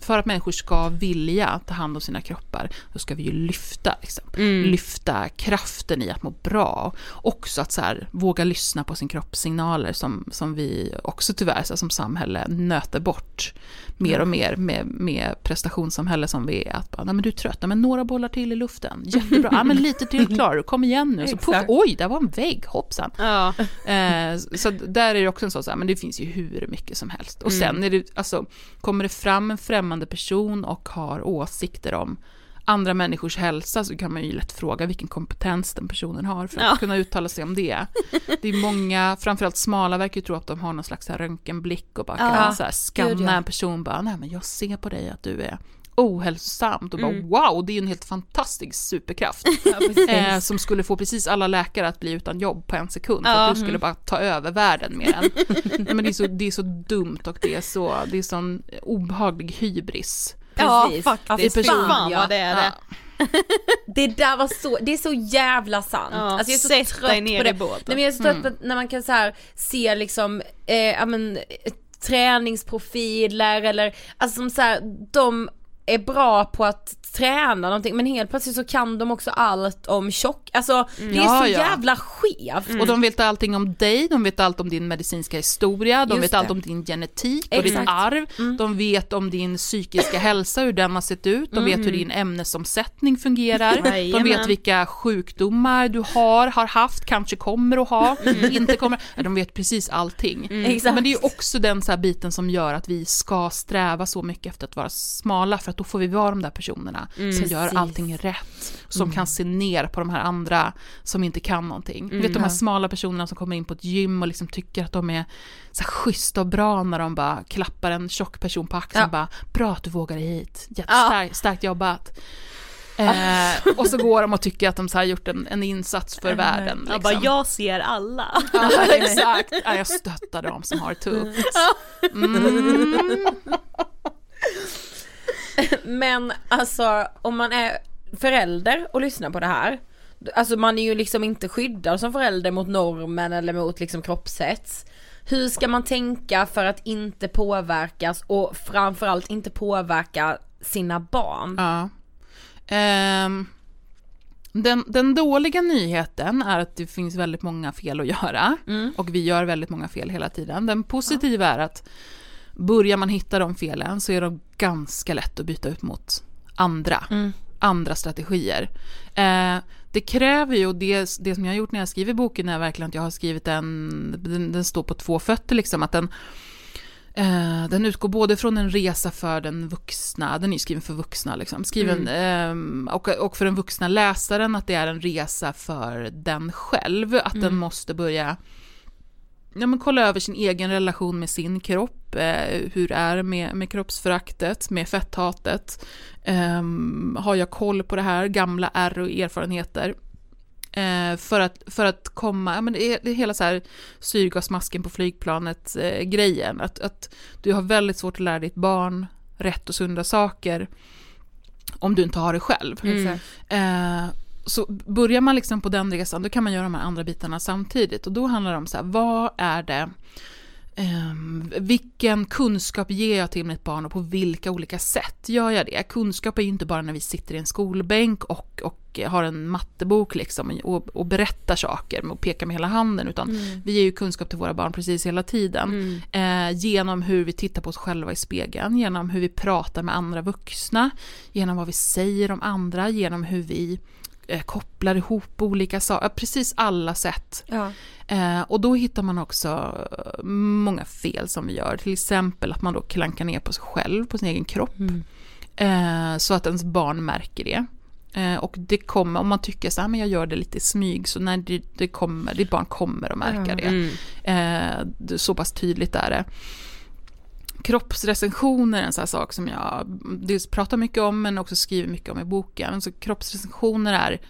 för att människor ska vilja ta hand om sina kroppar, då ska vi ju lyfta, liksom. lyfta kraften i att må bra. Också att så här, våga lyssna på sin kroppssignaler som, som vi också tyvärr så här, som samhälle nöter bort mer och mer med, med prestationssamhälle som vi är. Att bara, men du är trött, men några bollar till i luften, jättebra, ja, men lite till klarar du, kom igen nu. Så puff, oj, där var en vägg, hoppsan. Ja. Eh, så där är det också en sån så här, men det finns ju hur mycket som helst. Och sen är det, alltså, kommer det fram en främmande person och har åsikter om andra människors hälsa så kan man ju lätt fråga vilken kompetens den personen har för att Ja. kunna uttala sig om det. Det är många, framförallt smala verkar ju tro att de har någon slags här röntgenblick och bara kan Ja. så här skanna en person bara, nej men jag ser på dig att du är ohälsosamt och bara Mm. wow, det är ju en helt fantastisk superkraft. eh, som skulle få precis alla läkare att bli utan jobb på en sekund. För att du skulle bara ta över världen med den. Men det, är så, det är så dumt och det är så, det är sån obehaglig hybris. Ja, Precis. faktiskt. Ja, Fy fan, fan ja. vad det är det. Det där var så, det är så jävla sant. Ja, alltså jag är så sätt trött dig ner på det. i båten. Nej, men jag är så trött på att när man kan så här se liksom, eh, ja men träningsprofiler eller, alltså som så här, de är bra på att träna någonting men helt plötsligt så kan de också allt om tjock, alltså det är Ja, så ja. jävla skevt. Och de vet allting om dig, de vet allt om din medicinska historia, de Just vet det. allt om din genetik och ditt Exakt. arv, de vet om din psykiska hälsa, hur den har sett ut, de vet hur din ämnesomsättning fungerar, de vet vilka sjukdomar du har, har haft, kanske kommer att ha, inte kommer, de vet precis allting. Men det är ju också den så här biten som gör att vi ska sträva så mycket efter att vara smala, för att då får vi vara de där personerna Mm, som gör allting rätt. Som kan se ner på de här andra som inte kan någonting. Du vet de här smala personerna som kommer in på ett gym och liksom tycker att de är så här schyssta och bra när de bara klappar en tjock person på axeln Ja. och bara “bra att du vågar dig hit, jättestarkt starkt jobbat”. Eh, och så går de och tycker att de så här gjort en, en insats för världen. Jag Liksom. bara, jag ser alla. Ja, exakt. Ja, jag stöttar dem som har det tufft. Mm. Men alltså om man är förälder och lyssnar på det här Alltså man är ju liksom inte skyddad som förälder mot normen eller mot liksom kroppshets Hur ska man tänka för att inte påverkas och framförallt inte påverka sina barn? Ja. Ehm, den, den dåliga nyheten är att det finns väldigt många fel att göra. Och vi gör väldigt många fel hela tiden. Den positiva är att börjar man hitta de felen så är de ganska lätt att byta ut mot andra. Andra strategier. Eh, det kräver ju, och det, det som jag har gjort när jag skriver boken är verkligen att jag har skrivit den, den, den står på två fötter liksom, att den Eh, den utgår både från en resa för den vuxna, den är ju skriven för vuxna liksom, skriven, ehm, och, och för den vuxna läsaren att det är en resa för den själv, att den måste börja ja, men kolla över sin egen relation med sin kropp, eh, hur är det med, med kroppsföraktet, med fetthatet, Ehm, har jag koll på det här, gamla ärr och erfarenheter, Eh, för, att, för att komma, ja, men det, är, det är hela så här syrgasmasken på flygplanet eh, grejen, att, att du har väldigt svårt att lära ditt barn rätt och sunda saker om du inte har det själv. Eh, så börjar man liksom på den resan, då kan man göra de här andra bitarna samtidigt. Och då handlar det om så här, vad är det, ehm, vilken kunskap ger jag till mitt barn och på vilka olika sätt gör jag det? Kunskap är ju inte bara när vi sitter i en skolbänk och, och har en mattebok liksom och, och berättar saker och pekar med hela handen, utan vi ger ju kunskap till våra barn precis hela tiden. Eh, genom hur vi tittar på oss själva i spegeln, genom hur vi pratar med andra vuxna, genom vad vi säger om andra, genom hur vi eh, kopplar ihop olika saker, precis alla sätt. Ja. Eh, och då hittar man också eh, många fel som vi gör, till exempel att man då klankar ner på sig själv, på sin egen kropp, eh, så att ens barn märker det. Eh, och det kommer, om man tycker så här, men jag gör det lite i smyg, så när det, det kommer, ditt barn kommer att märka det. Eh, det- så pass tydligt är det. Kroppsrecensioner är en sån här sak som jag dels pratar mycket om men också skriver mycket om i boken. Så kroppsrecensioner är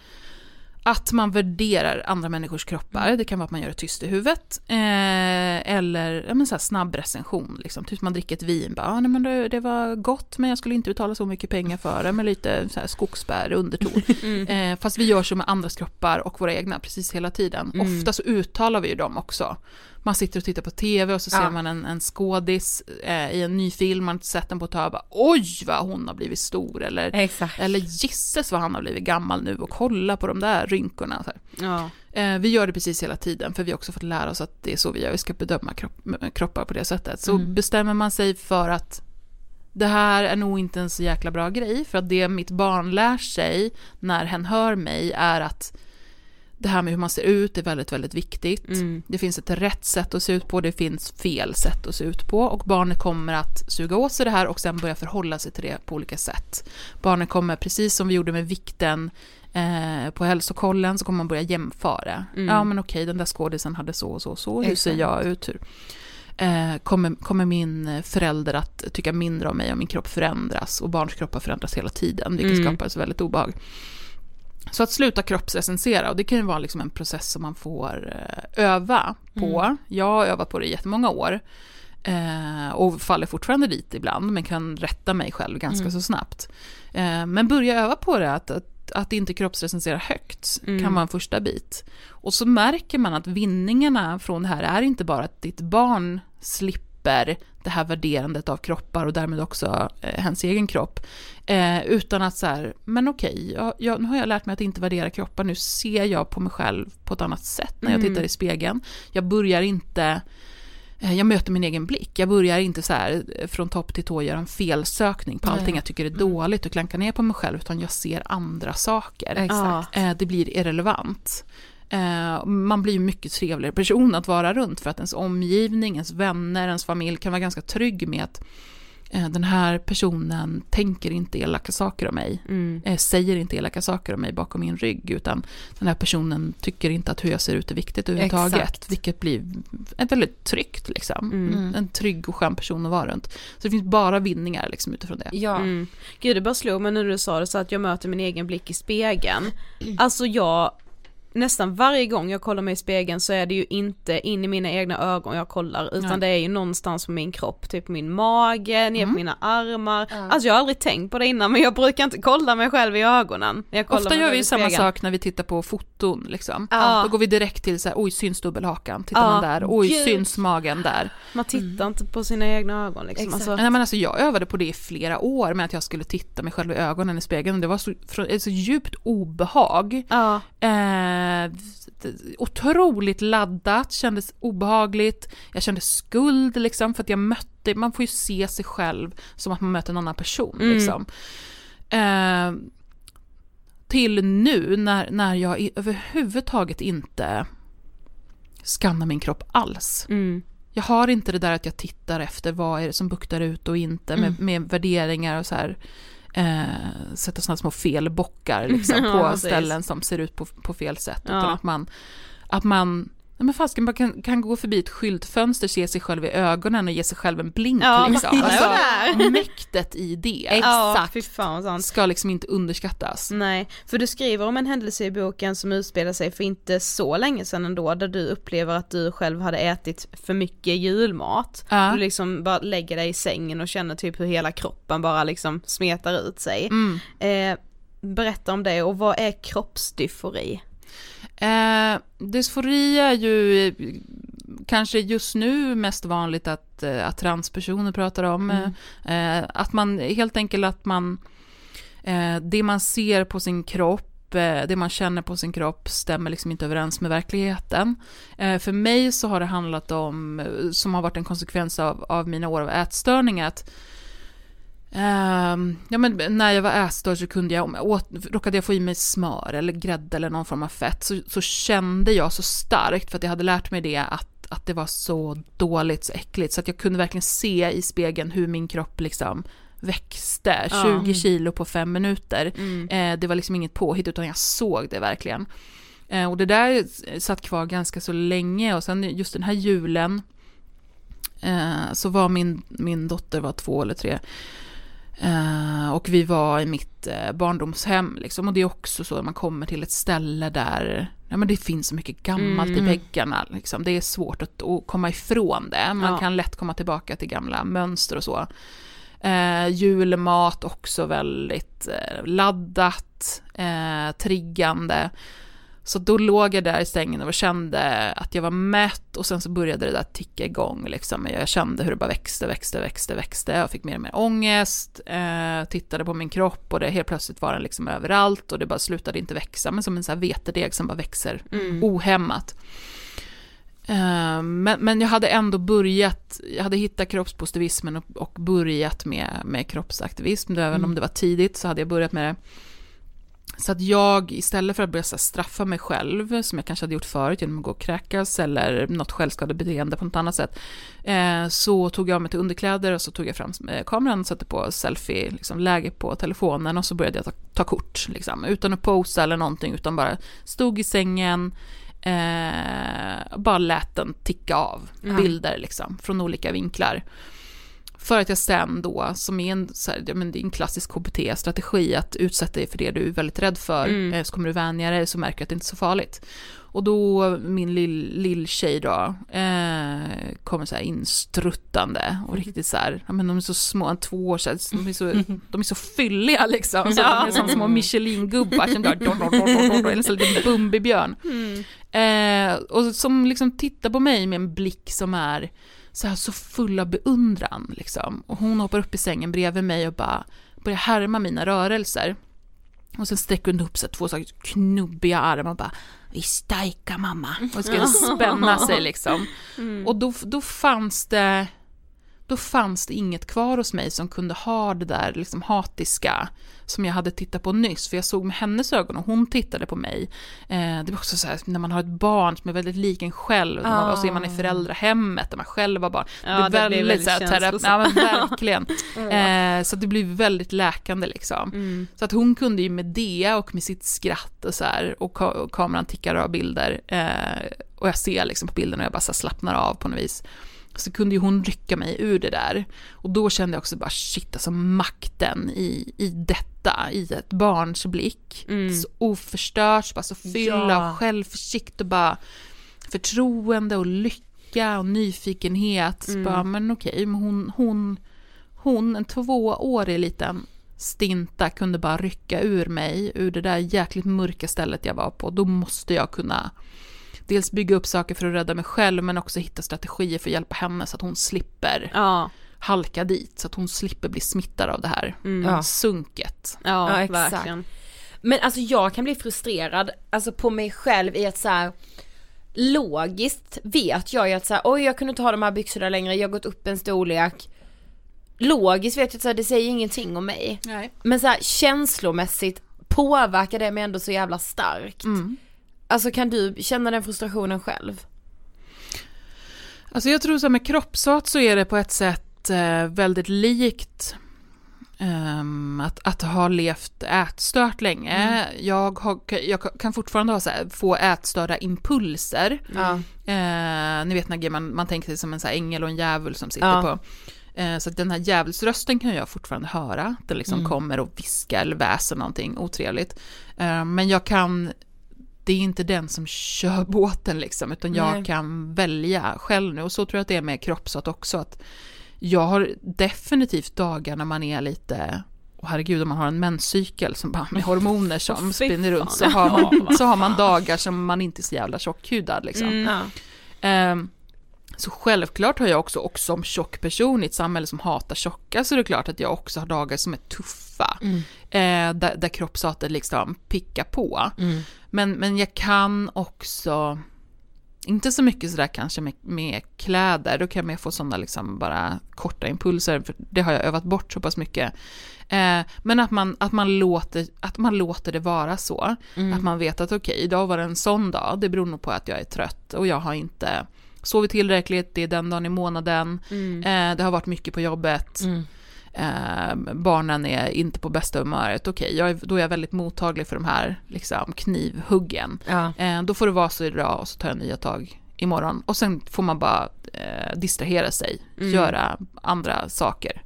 att man värderar andra människors kroppar. Det kan vara att man gör det tyst i huvudet. Eh, eller ja, men så här snabb recension. Liksom. Typ man dricker ett vin. Bara, ah, nej, men det, det var gott men jag skulle inte betala så mycket pengar för det. Med lite så här skogsbär underton. Eh, fast vi gör så med andras kroppar och våra egna precis hela tiden. Ofta så uttalar vi ju dem också. Man sitter och tittar på tv och så ser Ja. man en, en skådis eh, i en ny film, man har inte sett den på ett tag, bara, oj vad hon har blivit stor, eller, Exakt. eller gisses vad han har blivit gammal nu och kolla på de där rynkorna. Ja. Eh, vi gör det precis hela tiden, för vi har också fått lära oss att det är så vi gör, vi ska bedöma kropp, kroppar på det sättet. Så bestämmer man sig för att det här är nog inte en så jäkla bra grej, för att det mitt barn lär sig när hen hör mig är att det här med hur man ser ut är väldigt, väldigt viktigt. Det finns ett rätt sätt att se ut på, det finns fel sätt att se ut på och barnet kommer att suga åt sig det här och sen börja förhålla sig till det på olika sätt. Barnet kommer, precis som vi gjorde med vikten eh, på hälsokollen, så kommer man börja jämföra. Ja men okej, den där skådisen hade så och så och så, hur ser Exakt. jag ut? Hur? Eh, kommer, kommer min förälder att tycka mindre om mig om min kropp förändras? Och barns kroppar förändras hela tiden, vilket skapar så väldigt obehag. Så att sluta kroppsrecensera, och det kan ju vara liksom en process som man får eh, öva på. Jag har övat på det i jättemånga år. Eh, och faller fortfarande dit ibland, men kan rätta mig själv ganska så snabbt. Eh, men börja öva på det, att, att, att inte kroppsrecensera högt kan vara en första bit. Och så märker man att vinningarna från det här är inte bara att ditt barn slipper det här värderandet av kroppar och därmed också eh, hans egen kropp. Eh, utan att så här, men okej, jag, jag, nu har jag lärt mig att inte värdera kroppar, nu ser jag på mig själv på ett annat sätt när jag tittar i spegeln. Jag börjar inte eh, jag möter min egen blick. Jag börjar inte så här eh, från topp till tå göra en felsökning på allting jag tycker är dåligt och klanka ner på mig själv, utan jag ser andra saker. Eh, Det blir irrelevant. Eh, Man blir ju mycket trevligare person att vara runt för att ens omgivning, ens vänner, ens familj kan vara ganska trygg med att eh, den här personen tänker inte elaka saker om mig, Mm. eh, säger inte elaka saker om mig bakom min rygg, utan den här personen tycker inte att hur jag ser ut är viktigt överhuvudtaget, Exakt. vilket blir ett väldigt tryggt liksom. Mm. En trygg och skön person att vara runt. Så det finns bara vinningar liksom utifrån det. Ja. Mm. Gud det bara slog mig när du sa det så att jag möter min egen blick i spegeln. Alltså jag, nästan varje gång jag kollar mig i spegeln så är det ju inte in i mina egna ögon jag kollar utan Nej. det är ju någonstans på min kropp, typ min mage, ner på Mm. mina armar. Alltså jag har aldrig tänkt på det innan men jag brukar inte kolla mig själv i ögonen. Ofta gör vi ju samma sak när vi tittar på foton. Liksom. Ja. Då går vi direkt till så här, oj syns dubbelhakan, tittar Ja, man där, oj gud. syns magen där. Man tittar inte på sina egna ögon liksom. Exakt. Alltså, Nej, men alltså, jag övade på det i flera år med att jag skulle titta mig själv i ögonen i spegeln och det var så, ett så djupt obehag. ja. Eh, otroligt laddat, kändes obehagligt, jag kände skuld liksom för att jag mötte, man får ju se sig själv som att man möter en annan person Mm. liksom. Eh, till nu när, när jag överhuvudtaget inte skannar min kropp alls. Mm. Jag har inte det där att jag tittar efter vad är det som buktar ut och inte Mm. med, med värderingar och så här. Eh, sätta sådana små felbockar liksom, Ja, på precis. ställen som ser ut på, på fel sätt. Ja. Utan att man, att man Nej men fasken, man kan, kan gå förbi ett skyltfönster, se sig själv i ögonen och ge sig själv en blink Ja, liksom. ja, Alltså, mäktet i det Ja, vad sant. ska liksom inte underskattas. Nej, för du skriver om en händelse i boken som utspelar sig för inte så länge sedan ändå, där du upplever att du själv hade ätit för mycket julmat. Ja. Du liksom bara lägger dig i sängen och känner typ hur hela kroppen bara liksom smetar ut sig. Mm. Eh, berätta om det och vad är kroppsdysfori? Eh, dysfori är ju eh, kanske just nu mest vanligt att, eh, att transpersoner pratar om. Eh, att man helt enkelt att man, eh, det man ser på sin kropp, eh, det man känner på sin kropp stämmer liksom inte överens med verkligheten. Eh, för mig så har det handlat om, eh, som har varit en konsekvens av, av mina år av ätstörning, att Ehm, ja, men när jag var ätstörd så kunde jag, om jag åt, råkade jag få i mig smör eller grädde eller någon form av fett så, så kände jag så starkt för att jag hade lärt mig det att, att det var så dåligt, så äckligt så att jag kunde verkligen se i spegeln hur min kropp liksom växte, Ja. 20 kilo på fem minuter. Mm. Eh, det var liksom inget påhitt utan jag såg det verkligen. Eh, och det där satt kvar ganska så länge och sen just den här julen eh, så var min, min dotter var två eller tre Eh, och vi var i mitt eh, barndomshem liksom. Och det är också så att man kommer till ett ställe där ja, men det finns så mycket gammalt i Mm. väggarna. Liksom. Det är svårt att, att komma ifrån det. Man Ja. kan lätt komma tillbaka till gamla mönster och så. Eh, julmat också väldigt laddat, triggande. Så då låg jag där i sängen och kände att jag var mätt och sen så började det där ticka igång. Liksom. Jag kände hur det bara växte, växte, växte, växte. Jag fick mer och mer ångest, eh, tittade på min kropp och det helt plötsligt var den liksom överallt och det bara slutade inte växa. Men som en sån här vetedeg som bara växer Mm. ohämmat. Eh, Men, men jag hade ändå börjat, jag hade hittat kroppspositivismen och, och börjat med, med kroppsaktivism. Även Mm. om det var tidigt så hade jag börjat med det. Så att jag istället för att börja straffa mig själv, som jag kanske hade gjort förut genom att gå och kräkas eller något självskadebeteende på något annat sätt, eh, så tog jag mig till underkläder och så tog jag fram eh, kameran och satte på selfie-läge liksom, läge på telefonen och så började jag ta, ta kort, liksom, utan att posa eller någonting, utan bara stod i sängen, eh, bara lät den ticka av bilder liksom, från olika vinklar. För att jag sen då, som är en, så här, ja, men det är en klassisk KBT-strategi, att utsätta dig för det du är väldigt rädd för, Mm. eh, så kommer du vänja dig, så märker du att det inte är så farligt. Och då, min lill, lill tjej då, eh, kommer så här instruttande och riktigt så här, ja men de är så små, två år sedan, de är så, de är så fylliga liksom, så de är som små Michelin-gubbar som där, dor, dor, dor, dor, en sån liten Bumbibjörn. Eh, och som liksom tittar på mig med en blick som är så här så full av beundran liksom. Och hon hoppar upp i sängen bredvid mig och bara börjar härma mina rörelser. Och sen sträcker hon upp sig två så knubbiga armar och bara Vi stajkar mamma. Och ska spänna sig liksom. Och då, då fanns det då fanns det inget kvar hos mig som kunde ha det där liksom hatiska som jag hade tittat på nyss, för jag såg med hennes ögon och hon tittade på mig. Eh, det var också så här, när man har ett barn som är väldigt lik en själv, Ah. och så är man i föräldrahemmet där man själv var barn. Ja, det blir väldigt så här, terapi- ja, men verkligen. eh, så det blir väldigt läkande liksom. Mm. Så att hon kunde ju med det och med sitt skratt och så här, och, ka- och kameran tickar av bilder, eh, och jag ser liksom på bilden och jag bara så slappnar av på något vis. Så kunde ju hon rycka mig ur det där. Och då kände jag också bara shit, alltså makten i, i detta, i ett barns blick. Mm. Så oförstört, bara så fylla Ja. självförsikt och bara förtroende och lycka och nyfikenhet. Så bara, men okej, men hon, hon, hon, en tvåårig liten stinta kunde bara rycka ur mig ur det där jäkligt mörka stället jag var på. Då måste jag kunna dels bygga upp saker för att rädda mig själv men också hitta strategier för att hjälpa henne så att hon slipper Ja, halka dit. Så att hon slipper bli smittad av det här Ja. sunket. ja, Ja, exakt. verkligen. Men alltså jag kan bli frustrerad, alltså på mig själv i att så här. Logiskt vet jag ju att så här, oj jag kunde inte ha de här byxorna längre, jag har gått upp en storlek. Logiskt vet jag att så här, det säger ingenting om mig. Nej. Men så här, känslomässigt påverkar det mig ändå så jävla starkt. Mm. Alltså kan du känna den frustrationen själv? Alltså jag tror så här med kroppshat så är det på ett sätt eh, väldigt likt ehm, att, att ha levt ätstört länge. Jag, har, jag kan fortfarande ha så här, få ätstörda impulser. Ja. Eh, ni vet när man, man tänker sig som en så ängel och en djävul som sitter Ja. på. Eh, så den här djävulsrösten kan jag fortfarande höra. Den liksom kommer och viskar eller väser någonting otrevligt. Men jag kan, det är inte den som kör båten liksom, utan jag Nej. kan välja själv nu. Och så tror jag att det är med kroppsat också. Att jag har definitivt dagar när man är lite och herregud, om man har en menscykel som bara med hormoner som Fy spinner runt så har, man, så har man dagar som man inte är så jävla tjockhudad liksom. Mm. Ja. Ehm, så självklart har jag också, också som tjock person i ett samhälle som hatar tjocka, så är det klart att jag också har dagar som är tuffa. Eh, där, där kroppshatet liksom pickar på. Men, men jag kan också, inte så mycket sådär kanske med, med kläder, då kan jag få sådana liksom bara korta impulser, för det har jag övat bort så pass mycket. Eh, men att man, att, man låter, att man låter det vara så. Att man vet att okej, idag var det en sån dag, det beror nog på att jag är trött och jag har inte sovit tillräckligt, det är den dagen i månaden, eh, det har varit mycket på jobbet. Eh, barnen är inte på bästa humöret, okej, är, då är jag väldigt mottaglig för de här liksom, knivhuggen. Ja. Eh, då får det vara så idag och så tar jag nya tag imorgon. Och sen får man bara eh, distrahera sig, göra andra saker.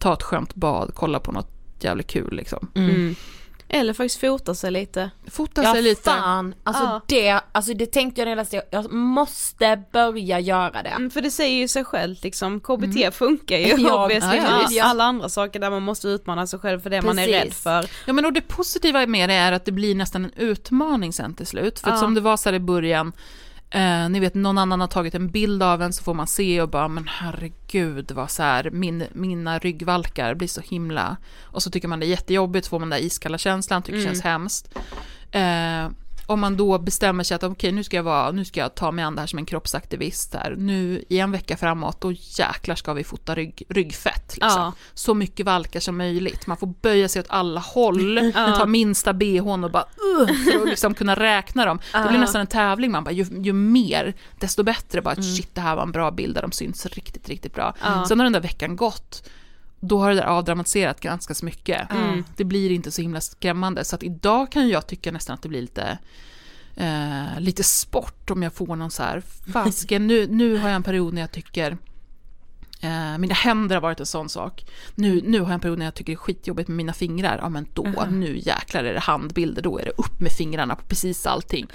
Ta ett skönt bad, kolla på något jävligt kul liksom. Mm. Eller faktiskt fota sig lite. Fota Ja sig lite. fan, alltså, Ja. det, alltså det tänkte jag när jag läste, jag måste börja göra det. Mm, för det säger ju sig självt liksom, KBT funkar ju Ja, obviously, ja, ja. alla andra saker där man måste utmana sig själv för det man är Precis. rädd för. Ja men och det positiva med det är att det blir nästan en utmaning sen till slut. För som det var så här i början, eh, ni vet någon annan har tagit en bild av en så får man se och bara men herregud vad så här, min, mina ryggvalkar blir så himla, och så tycker man det är jättejobbigt, så får man den där iskalla känslan, tycker det känns hemskt. Eh, om man då bestämmer sig att okej nu ska jag vara, nu ska jag ta mig an det här som en kroppsaktivist här. Nu i en vecka framåt, då jäklar ska vi fota rygg, ryggfett. Liksom. Ja. Så mycket valkar som möjligt. Man får böja sig åt alla håll, ta minsta bhn och bara uh, för att liksom kunna räkna dem. Det blir nästan en tävling, man bara ju, ju mer desto bättre. Bara shit det här var en bra bild där de syns riktigt, riktigt bra. Sen har den där veckan gått, då har det där avdramatiserat ganska så mycket. Mm. Det blir inte så himla skrämmande. Så att idag kan jag tycka nästan att det blir lite eh, lite sport om jag får någon så här, fasken, nu, nu har jag en period när jag tycker Eh, mina händer har varit en sån sak. Nu, nu har jag en period när jag tycker det är skitjobbigt med mina fingrar. Ja men då, nu jäklar är det handbilder, då är det upp med fingrarna på precis allting.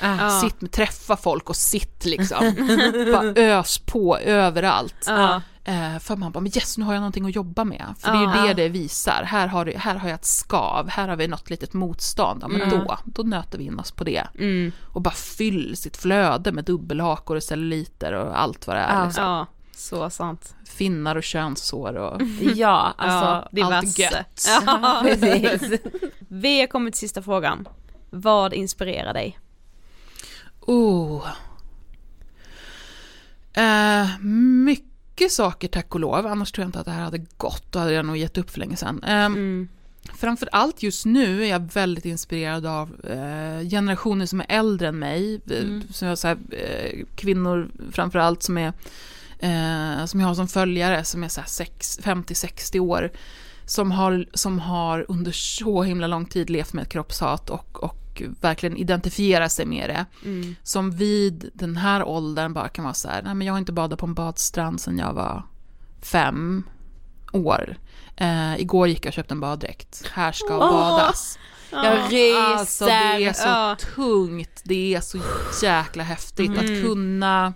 Sitt med, träffa folk och sitt liksom. Bara ös på överallt. Ja. Eh, för man bara, men yes nu har jag någonting att jobba med. För det är ju det det visar. Här har, här har jag ett skav, här har vi något litet motstånd. Ja men då, då nöter vi in oss på det. Mm. Och bara fyll sitt flöde med dubbelhakor och celluliter och allt vad det är. Liksom. Ja, så sant. Finnar och könssår och Ja, alltså. ja, allt gött. Ja, Precis. Vi har kommit till sista frågan. Vad inspirerar dig? Oh. Eh, mycket saker tack och lov, annars tror jag inte att det här hade gått, då hade jag nog gett upp för länge sedan. Ehm, Mm. Framför allt just nu är jag väldigt inspirerad av eh, generationer som är äldre än mig, eh, Mm. som jag, så här, eh, kvinnor framför allt som är eh, som jag har som följare som är så här sex- 50-60 år som har, som har under så himla lång tid levt med ett kroppshat och, och verkligen identifierar sig med det. Mm. Som vid den här åldern bara kan vara så här, nej men jag har inte badat på en badstrand sedan jag var fem år. Eh, igår gick jag och köpte en baddräkt. Här ska Åh! badas. Jag ryser. Alltså det är så Ja. tungt, det är så jäkla häftigt Mm. att kunna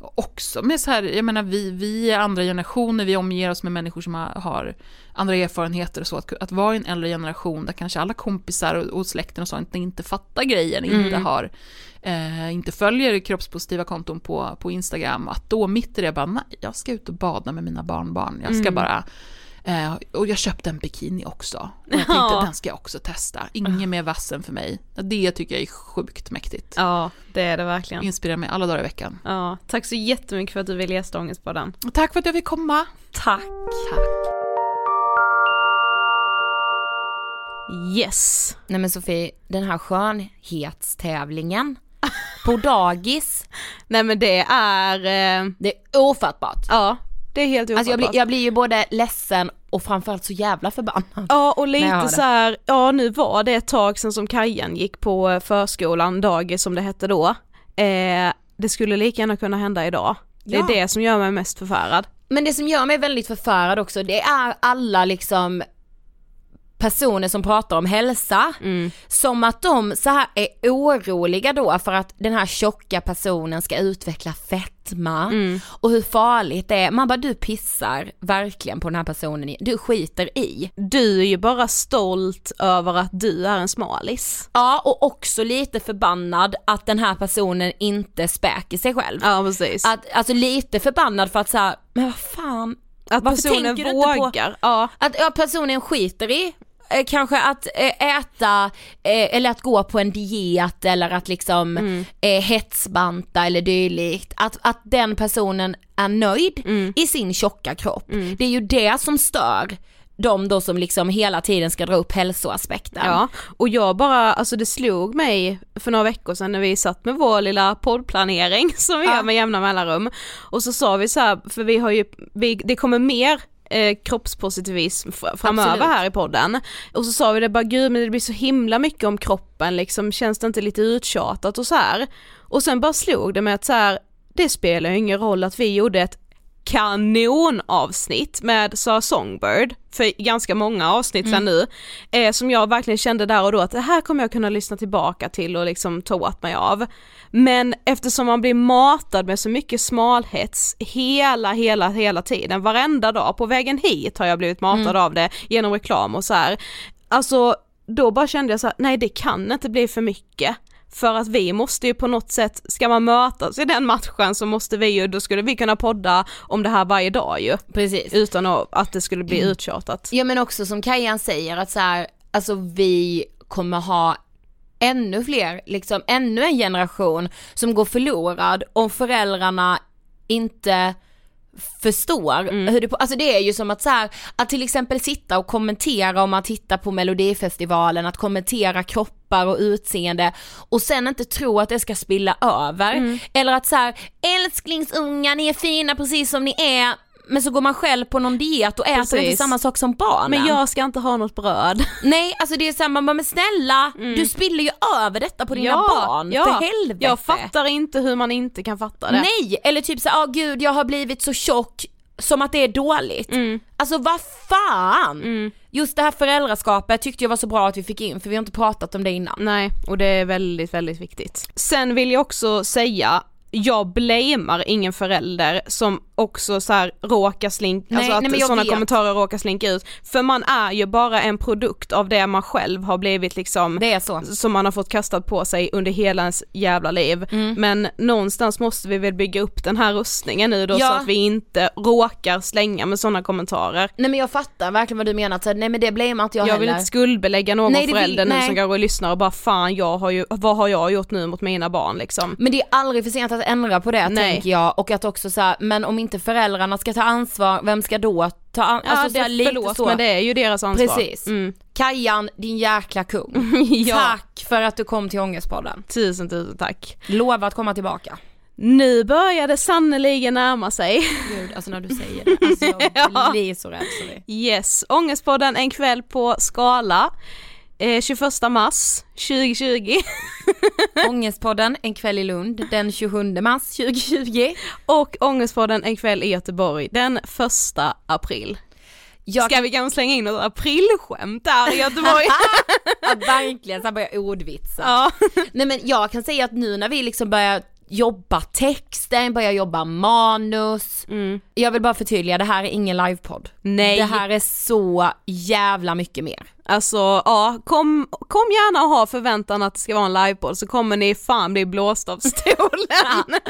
också med så här, jag menar vi, vi är andra generationer, vi omger oss med människor som har, andra erfarenheter och så, att, att vara i en äldre generation där kanske alla kompisar och, och släkten och sånt inte fattar grejen, inte Mm. har, eh, inte följer kroppspositiva konton på, på Instagram, att då mitt i det bara, nej, jag ska ut och bada med mina barnbarn, jag ska Mm. bara Eh, och jag köpte en bikini också. Och jag tänkte Ja. den ska jag också testa. Inget mer vassen för mig. Det tycker jag är sjukt mäktigt. Ja, det är det verkligen. Inspirerar mig alla dagar i veckan. Ja, tack så jättemycket för att du ville gästa Ångestpodden. Och tack för att jag fick komma. Tack. Yes. Nej men Sofie, den här skönhetstävlingen på dagis, Nej men det är, eh, det är ofattbart. ja, det är helt Alltså jag blir, jag blir ju både ledsen och framförallt så jävla förbannad. Ja och lite så här, ja nu var det ett tag sedan som Kajan gick på förskolan, dagis som det hette då. Eh, det skulle lika gärna kunna hända idag. Det är Ja. det som gör mig mest förfärad. Men det som gör mig väldigt förfärad också, det är alla liksom personer som pratar om hälsa, Mm. som att de så här är oroliga då för att den här tjocka personen ska utveckla fetma Mm. och hur farligt det är. Man bara du pissar verkligen på den här personen, du skiter i. Du är ju bara stolt över att du är en smalis. Ja och också lite förbannad att den här personen inte späker sig själv. Ja precis. Att, Att, alltså lite förbannad för att säga, men vad fan, varför personen inte på- vågar. Ja. Att ja, personen skiter i eh, kanske att eh, äta eh, eller att gå på en diet eller att liksom Mm. eh, hetsbanta eller dylikt. Att, att den personen är nöjd Mm. i sin tjocka kropp. Det är ju det som stör de då som liksom hela tiden ska dra upp hälsoaspekten. Ja, och jag bara, alltså det slog mig för några veckor sedan när vi satt med vår lilla poddplanering som vi Ja. gör med jämna mellanrum. Och så sa vi så här, för vi har ju, vi, det kommer mer eh, kroppspositivism fr- framöver Absolut. här i podden. Och så sa vi det bara, gud men det blir så himla mycket om kroppen liksom, känns det inte lite uttjatat och så här. Och sen bara slog det mig att så här, det spelar ju ingen roll att vi gjorde ett kanonavsnitt med Sara Songbird för ganska många avsnitt sedan nu, eh, som jag verkligen kände där och då att det här kommer jag kunna lyssna tillbaka till och liksom ta åt mig av. Men eftersom man blir matad med så mycket smalhets hela, hela, hela tiden, varenda dag, på vägen hit har jag blivit matad av det genom reklam och så här. Alltså då bara kände jag så här, nej det kan inte bli för mycket. För att vi måste ju på något sätt, ska man mötas i den matchen så måste vi ju, då skulle vi kunna podda om det här varje dag ju. Precis. Utan att, att det skulle bli uttjatat. Ja men också som Kajan säger att så här, alltså vi kommer ha ännu fler, liksom ännu en generation som går förlorad om föräldrarna inte förstår hur det, alltså det är ju som att så här, att till exempel sitta och kommentera om man tittar på melodifestivalen, att kommentera kroppar och utseende och sen inte tro att det ska spilla över. Eller att så här, älsklingsungar ni är fina precis som ni är, men så går man själv på någon diet och äter Precis. inte samma sak som barnen. Men jag ska inte ha något bröd. Nej alltså det är samma, men snälla du spiller ju över detta på dina barn, för helvete. Jag fattar inte hur man inte kan fatta det. Nej, eller typ så, ja oh, gud jag har blivit så tjock som att det är dåligt. Mm. Alltså vad fan! Just det här föräldraskapet tyckte jag var så bra att vi fick in för vi har inte pratat om det innan. Nej, och det är väldigt, väldigt viktigt. Sen vill jag också säga, jag blamear ingen förälder som också så här råkar slinka, Nej, alltså att sådana kommentarer råkar slinka ut. För man är ju bara en produkt av det man själv har blivit liksom, Det är så. som man har fått kastat på sig under hela ens jävla liv. Mm. Men någonstans måste vi väl bygga upp den här rustningen nu då så Ja. att vi inte råkar slänga med sådana kommentarer. Nej men jag fattar verkligen vad du menar, så, nej men det blamear inte jag, Jag vill heller. inte skuldbelägga någon Nej, det vill- förälder nu nej. som går och lyssnar och bara fan jag har ju, vad har jag gjort nu mot mina barn liksom. Men det är aldrig för sent att ändra på det Nej. tänker jag och att också så här, men om inte föräldrarna ska ta ansvar, vem ska då ta ansvar? Ja, alltså, så det, här, lite förlåt så. men det är ju deras ansvar. Precis. Mm. Kajan, din jäkla kung. Ja. Tack för att du kom till Ångestpodden. Tusen tusen tack. Lova att komma tillbaka. Nu börjar det sannoliken närma sig. Gud, alltså när du säger det, alltså jag Ja. blir så rädd. Sorry. Yes, Ångestpodden en kväll på Skala. Eh, 21 mars 2020 Ångestpodden en kväll i Lund den 27 mars 2020. och Ångestpodden en kväll i Göteborg den 1 april. Jag Ska vi kanske slänga in något aprilskämt där i Göteborg? Ja, verkligen, så börjar ordvitsa. ja. Nej men jag kan säga att nu när vi liksom börjar jobba texten, börjar jobba manus. Jag vill bara förtydliga, det här är ingen livepodd. Nej. Det här är så jävla mycket mer. Alltså ja, kom, kom gärna och ha förväntan att det ska vara en livepodd så kommer ni fan bli blåst av stolen.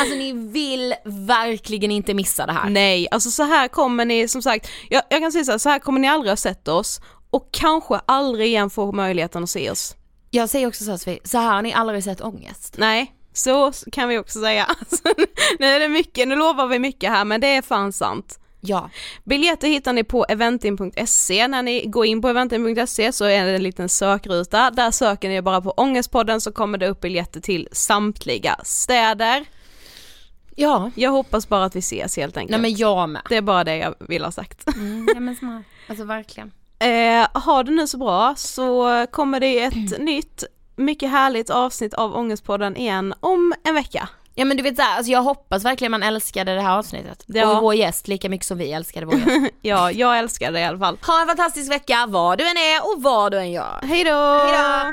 Alltså ni vill verkligen inte missa det här. Nej, alltså så här kommer ni som sagt, jag, jag kan säga så här, så här kommer ni aldrig ha sett oss och kanske aldrig igen få möjligheten att se oss. Jag säger också så här, så här har ni aldrig sett ångest. Nej, så kan vi också säga. Alltså, nu är det mycket, nu lovar vi mycket här men det är fan sant. Ja. Biljetter hittar ni på eventim.se, när ni går in på eventim.se så är det en liten sökruta, där söker ni bara på Ångestpodden så kommer det upp biljetter till samtliga städer. Ja. Jag hoppas bara att vi ses helt enkelt. Nej men jag med. Det är bara det jag vill ha sagt. Mm, ja, men smart. Alltså verkligen. Eh, har du nu så bra så kommer det ett nytt, mycket härligt avsnitt av Ångestpodden igen om en vecka. Ja men du vet såhär, alltså jag hoppas verkligen man älskade det här avsnittet. Ja. Och vår gäst lika mycket som vi älskade vår gäst. Ja, jag älskar det i alla fall. ha en fantastisk vecka, var du än är och vad du än gör. Hej då! Hejdå!